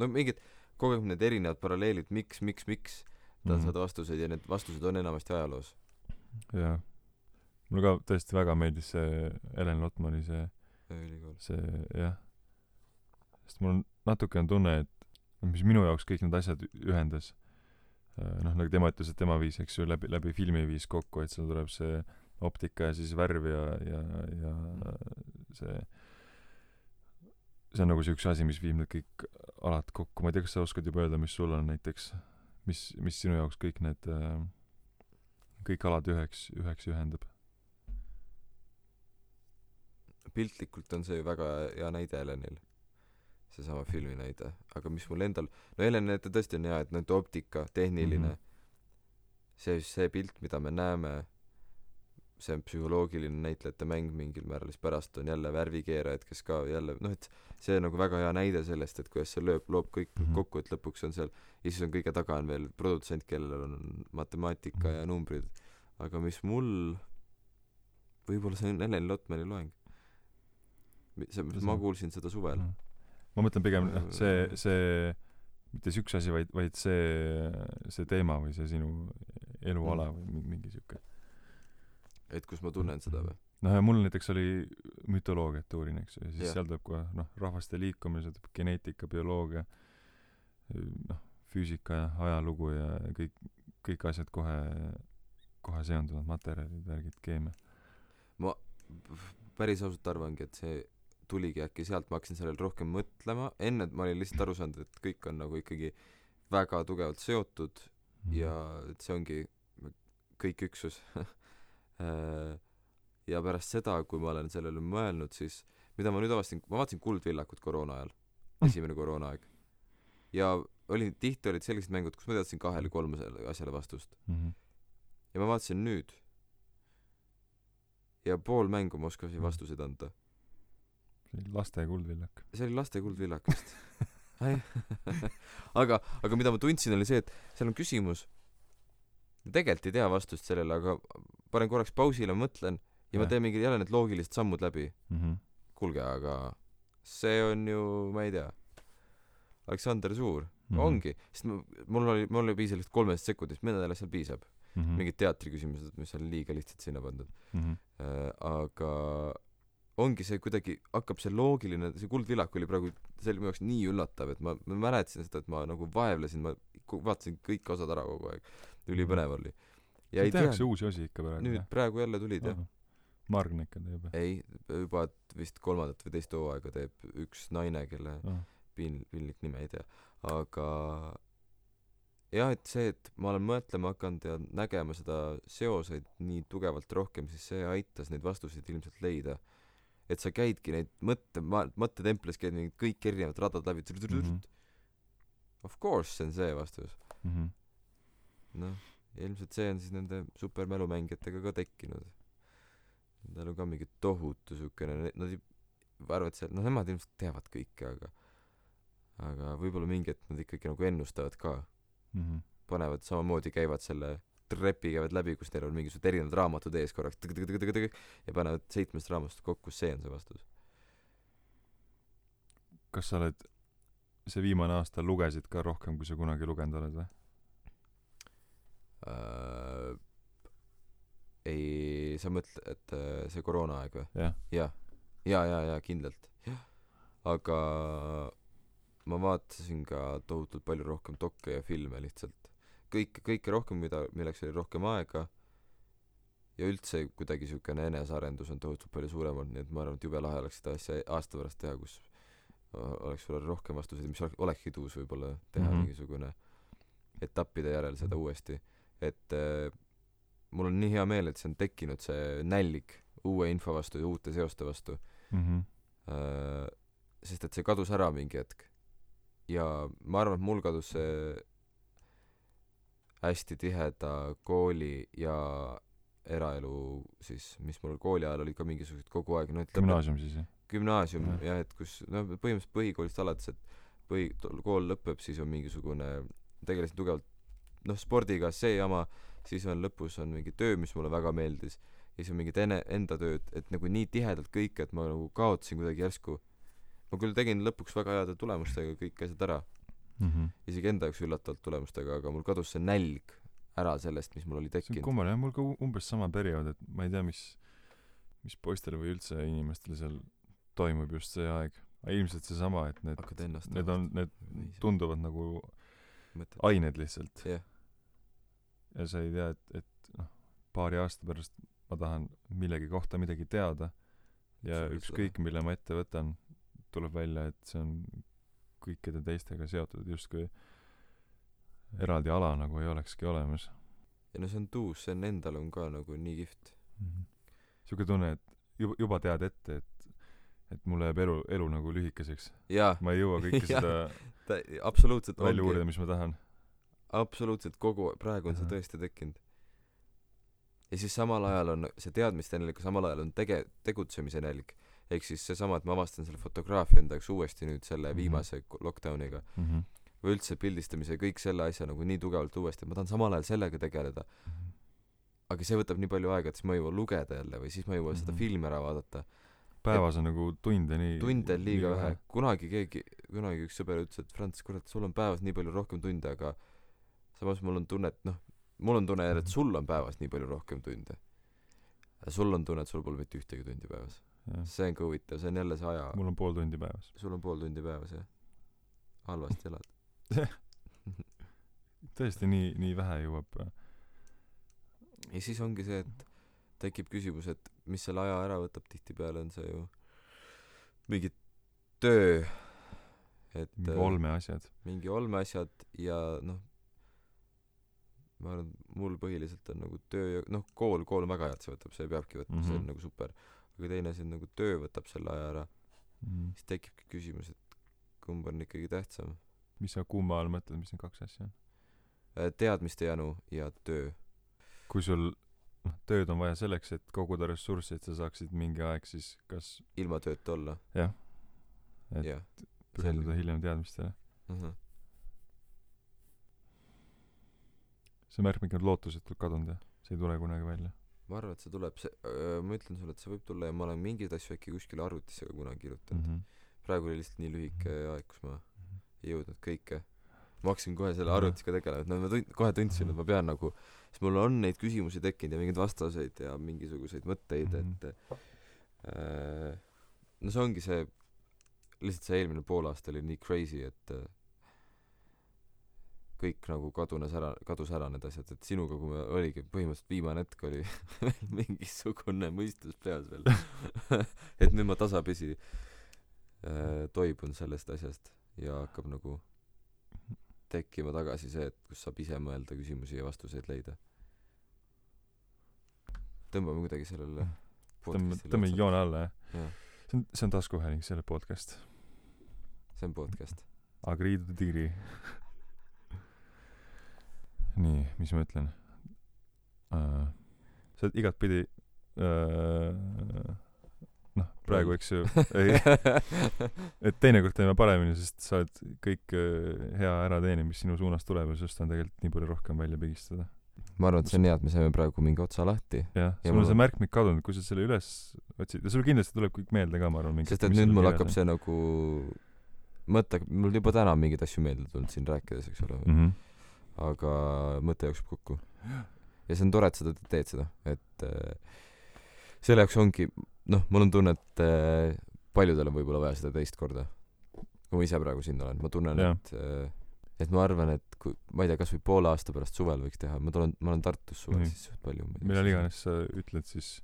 no mingid kogu aeg need erinevad paralleelid miks miks miks tahad mm -hmm. saada vastuseid ja need vastused on enamasti ajaloos. Jah. Mulle ka tõesti väga meeldis see Helen Lotmani see ülikool. see jah. Sest mul on natuke on tunne et mis minu jaoks kõik need asjad ühendas. Äh, noh nagu tema ütles et tema viis eks ju läbi läbi filmi viis kokku et seal tuleb see optika ja siis värv ja ja ja see see on nagu see üks asi mis viib need kõik alad kokku. Ma ei tea kas sa oskad juba öelda mis sul on näiteks mis mis sinu jaoks kõik need äh, kõik alad üheks üheks ühendab? Piltlikult on see ju väga hea näide Helenil seesama filmi näide aga mis mul endal no Heleni näite tõesti on hea et noh optika tehniline mm -hmm. see see pilt mida me näeme see on psühholoogiline näitlejate mäng mingil määral siis pärast on jälle värvikeerajad kes ka jälle noh et see nagu väga hea näide sellest et kuidas see lööb loob kõik mm -hmm. kokku et lõpuks on seal ja siis on kõige taga on veel produtsent kellel on matemaatika mm -hmm. ja numbrid aga mis mul võib-olla see on Helen Lotmani loeng see, ma kuulsin seda suvel mm. -hmm ma mõtlen pigem noh see see mitte see üks asi vaid vaid see see teema või see sinu eluala mm. või mingi siuke et kus ma tunnen seda või noh ja mul näiteks oli mütoloogiat uurin eks ju ja siis ja. seal tuleb kohe noh rahvaste tuleb geneetika bioloogia noh füüsika ja ajalugu ja kõik kõik asjad kohe kohe seonduvad materjalid värgid keemia ma päris ausalt arvangi et see tuligi äkki sealt, ma hakkasin sellele rohkem mõtlema, enne ma olin lihtsalt aru saanud, et kõik on nagu ikkagi väga tugevalt seotud mm. ja et see ongi kõik üksus ja pärast seda, kui ma olen sellele mõelnud, siis mida ma nüüd avastasin, ma vaatasin Kuldvillakut koroona ajal, esimene koroonaaeg. ja oli, tihti olid sellised mängud, kus ma teadsin kahele kolmele asjale vastust mm. -hmm. ja ma vaatasin nüüd ja pool mängu ma oskasin mhm. vastuseid anda see oli laste kuldvillak. see oli laste kuldvillak vist aga, aga mida ma tundsin, oli see, et seal on küsimus, tegelikult ei tea vastust sellele, aga panen korraks pausile, mõtlen ja, ja ma teen mingi jälle need loogilised sammud läbi mm. -hmm. kuulge, aga see on ju, ma ei tea, Aleksander Suur mm. -hmm. ongi, sest mul oli, mul oli piisavalt kolmest sekundist, millele seal piisab mm. -hmm. mingid teatriküsimused, mis on liiga lihtsalt sinna pandud mm. -hmm. Äh, aga ongi see kuidagi hakkab see loogiline see kuldvillak oli praegu see oli mu jaoks nii üllatav et ma ma mäletasin seda et ma nagu vaevlesin ma vaatasin kõik osad ära kogu aeg ülipõnev oli ja ei tehakse uusi osi ikka praegu nüüd praegu jälle tulid jah Margn ikka teeb ei juba vist kolmandat või teist hooaega teeb üks naine kelle oh. piin- piinlik nime ei tea aga jah et see et ma olen mõtlema hakanud ja nägema seda seoseid nii tugevalt rohkem siis see aitas neid vastuseid ilmselt leida et sa käidki neid mõtte ma mõttetemplis käid mingid kõik erinevad radad läbi mm -hmm. of course see on see vastus mm -hmm. noh ilmselt see on siis nende supermälumängijatega ka tekkinud nendel on ka mingi tohutu siukene nad ei arvavad seal noh nemad ilmselt teavad kõike aga aga võib-olla mingi hetk nad ikkagi nagu ennustavad ka mm -hmm. panevad samamoodi käivad selle trepi käivad läbi, kus neil on mingisugused erinevad raamatud ees korraks ja panevad seitsmest raamatust kokku, see on see vastus. kas sa oled see viimane aasta lugesid ka rohkem, kui sa kunagi lugenud oled või uh,? ei, sa mõtled, et uh, see koroonaaeg või? jah. jah, ja, ja, ja kindlalt. aga ma vaatasin ka tohutult palju rohkem dokke ja filme lihtsalt kõik, kõike rohkem, mida, milleks oli rohkem aega ja üldse kuidagi niisugune enesearendus on tohutult palju suurem olnud, nii et ma arvan, et jube lahe oleks seda asja aasta pärast teha, kus oleks sul rohkem vastuseid, mis oleks, olekski tuus võib-olla teha mm -hmm. mingisugune etappide järel seda uuesti. Et äh, mul on nii hea meel, et see on tekkinud, see nälg uue info vastu ja uute seoste vastu mm. -hmm. Sest et see kadus ära mingi hetk. ja ma arvan, et mul kadus see hästi tiheda kooli ja eraelu siis, mis mul kooli ajal olid ka mingisugused kogu aeg, noh et gümnaasium siis, jah? gümnaasium jah ja,, et kus no põhimõtteliselt põhikoolist alates, et põhi, kool lõpeb, siis on mingisugune, tegelesin tugevalt noh, spordiga, see jama, siis on lõpus on mingi töö, mis mulle väga meeldis, ja siis on mingid ene-, enda tööd, et nagu nii tihedalt kõike, et ma nagu kaotasin kuidagi järsku. Ma küll tegin lõpuks väga heade tulemustega kõik asjad ära. Mm -hmm. isegi enda jaoks üllatavalt tulemustega aga mul kadus see nälg ära sellest mis mul oli tekkinud. kummaline mul ka umbes sama periood et ma ei tea mis mis poistel või üldse inimestel seal toimub just see aeg. Ilmselt seesama et need need on need tunduvad nagu Mõtled. ained lihtsalt. Yeah. Ja sa ei tea et et noh paari aasta pärast ma tahan millegi kohta midagi teada ja ükskõik mille ma ette võtan tuleb välja et see on kõikide teistega seotud justkui eraldi ala nagu ei olekski olemas. Ja no see on tuus see on endal on ka nagu nii kihvt. Mm -hmm. siuke tunne et juba juba tead ette et et mul läheb elu elu nagu lühikeseks. Ma ei jõua kõike seda ta absoluutselt välja uurida mis ma tahan absoluutselt kogu praegu on see tõesti tekkinud ja siis samal ajal on see teadmiste nälg samal ajal on tege- tegutsemise nälg ehk siis seesama et ma avastan selle fotograafia enda jaoks uuesti nüüd selle -hmm. viimase lockdowniga mm -hmm. või üldse pildistamise kõik selle asja nagu nii tugevalt uuesti et ma tahan samal ajal sellega tegeleda -hmm. aga see võtab nii palju aega et siis ma ei jõua lugeda jälle või siis ma ei jõua mm -hmm. seda mhm. filmi ära vaadata päevas on nagu tunde nii tunde on liiga vähe kunagi keegi kunagi üks sõber ütles et Franz kurat sul on päevas nii palju rohkem tunde aga samas mul on tunne et noh mul on tunne jälle et sul on päevas nii palju rohkem tunde. Sul on tunne et sul pole mitte ühtegi tundi päevas. See on ka huvitav see on jälle see aja mul on pool tundi päevas. Sul on pool tundi päevas jah. Halvasti elad. Tõesti nii nii vähe jõuab ja siis ongi see et tekib küsimus et mis selle aja ära võtab. Tihtipeale on see ju mingi töö et mingi olmeasjad. mingi olmeasjad ja noh ma arvan mul põhiliselt on nagu töö ja noh kool kool on väga hea et see võtab see peabki võtma mm -hmm. see on mhm. nagu super aga teine asi on nagu töö võtab selle aja ära mm. -hmm. siis tekibki küsimus, et kumb on ikkagi tähtsam. mis sa kumma all mõtled, mis need kaks asja on? Äh, teadmiste janu ja töö. kui sul noh, tööd on vaja selleks, et koguda ressurssi, et sa saaksid mingi aeg siis kas ilma tööta olla? jah. et ja. pühenduda hiljem teadmistele uh. Mhm. -huh. See märkmik on lootusetult kadunud, jah? see ei tule kunagi välja? ma arvan, et see tuleb, see öö, ma ütlen sulle, et see võib tulla ja ma olen mingeid asju äkki kuskile arvutisse ka kunagi kirjutanud mm. -hmm. praegu oli lihtsalt nii lühike mhm. aeg, kus ma ei jõudnud kõike. ma hakkasin kohe selle arvutiga tegelema, et no ma tund-, kohe tundsin, et ma pean nagu, sest mul on neid küsimusi tekkinud ja mingeid vastuseid ja mingisuguseid mõtteid mm, -hmm. et äh, no see ongi see, lihtsalt see eelmine poolaasta oli nii crazy, et äh, kõik nagu kadunes ära, kadus ära need asjad, et sinuga, kui me oligi põhimõtteliselt viimane hetk oli mingisugune mõistus peas veel et nüüd ma tasapisi äh, toibun sellest asjast ja hakkab nagu tekkima tagasi see, et kus saab ise mõelda küsimusi ja vastuseid leida. tõmbame kuidagi sellele tõmbame, tõmbame joone alla, jah ja.? see on, see on taskuhääling, see ei ole podcast. see on podcast. Agreed to degree nii, mis ma ütlen uh,? sa oled igatpidi uh, noh, praegu eks ju, ei, et teinekord teeme paremini, sest sa oled kõik uh, hea ära teeninud, mis sinu suunas tuleb ja sinust on tegelikult nii palju rohkem välja pigistada. ma arvan, et see on hea, et me saime praegu mingi otsa lahti. jah, sul on ma... see märkmik kadunud, kui sa selle üles otsid, ja sul kindlasti tuleb kõik meelde ka, ma arvan. sest et nüüd mul hakkab see nagu mõte, mul juba täna on mingeid asju meelde tulnud siin rääkides, eks ole mm. -hmm aga mõte jookseb kokku. ja see on tore, et sa teed seda, et äh, selle jaoks ongi, noh, mul on tunne, et äh, paljudel on võib-olla vaja seda teist korda. kui ma ise praegu siin olen, ma tunnen, et äh, et ma arvan, et kui, ma ei tea, kas või poole aasta pärast suvel võiks teha, ma tulen, ma olen Tartus suvel mm. siis suht palju. millal iganes sa ütled, siis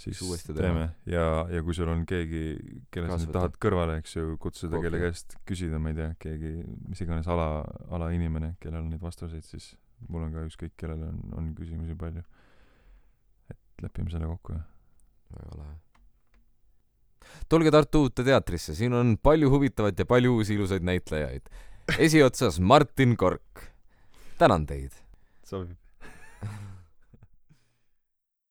siis teeme ja, ja kui sul on keegi, kelle sa tahad kõrvale, eks ju, kutsuda, kelle käest küsida, ma ei tea, keegi, mis iganes ala, alainimene, kellel on neid vastuseid, siis mul on ka ükskõik, kellel on, on küsimusi palju. et lepime selle kokku, jah. väga lahe. tulge Tartu Uute Teatrisse, siin on palju huvitavat ja palju uusi ilusaid näitlejaid. esiotsas Martin Kork. tänan teid. sobib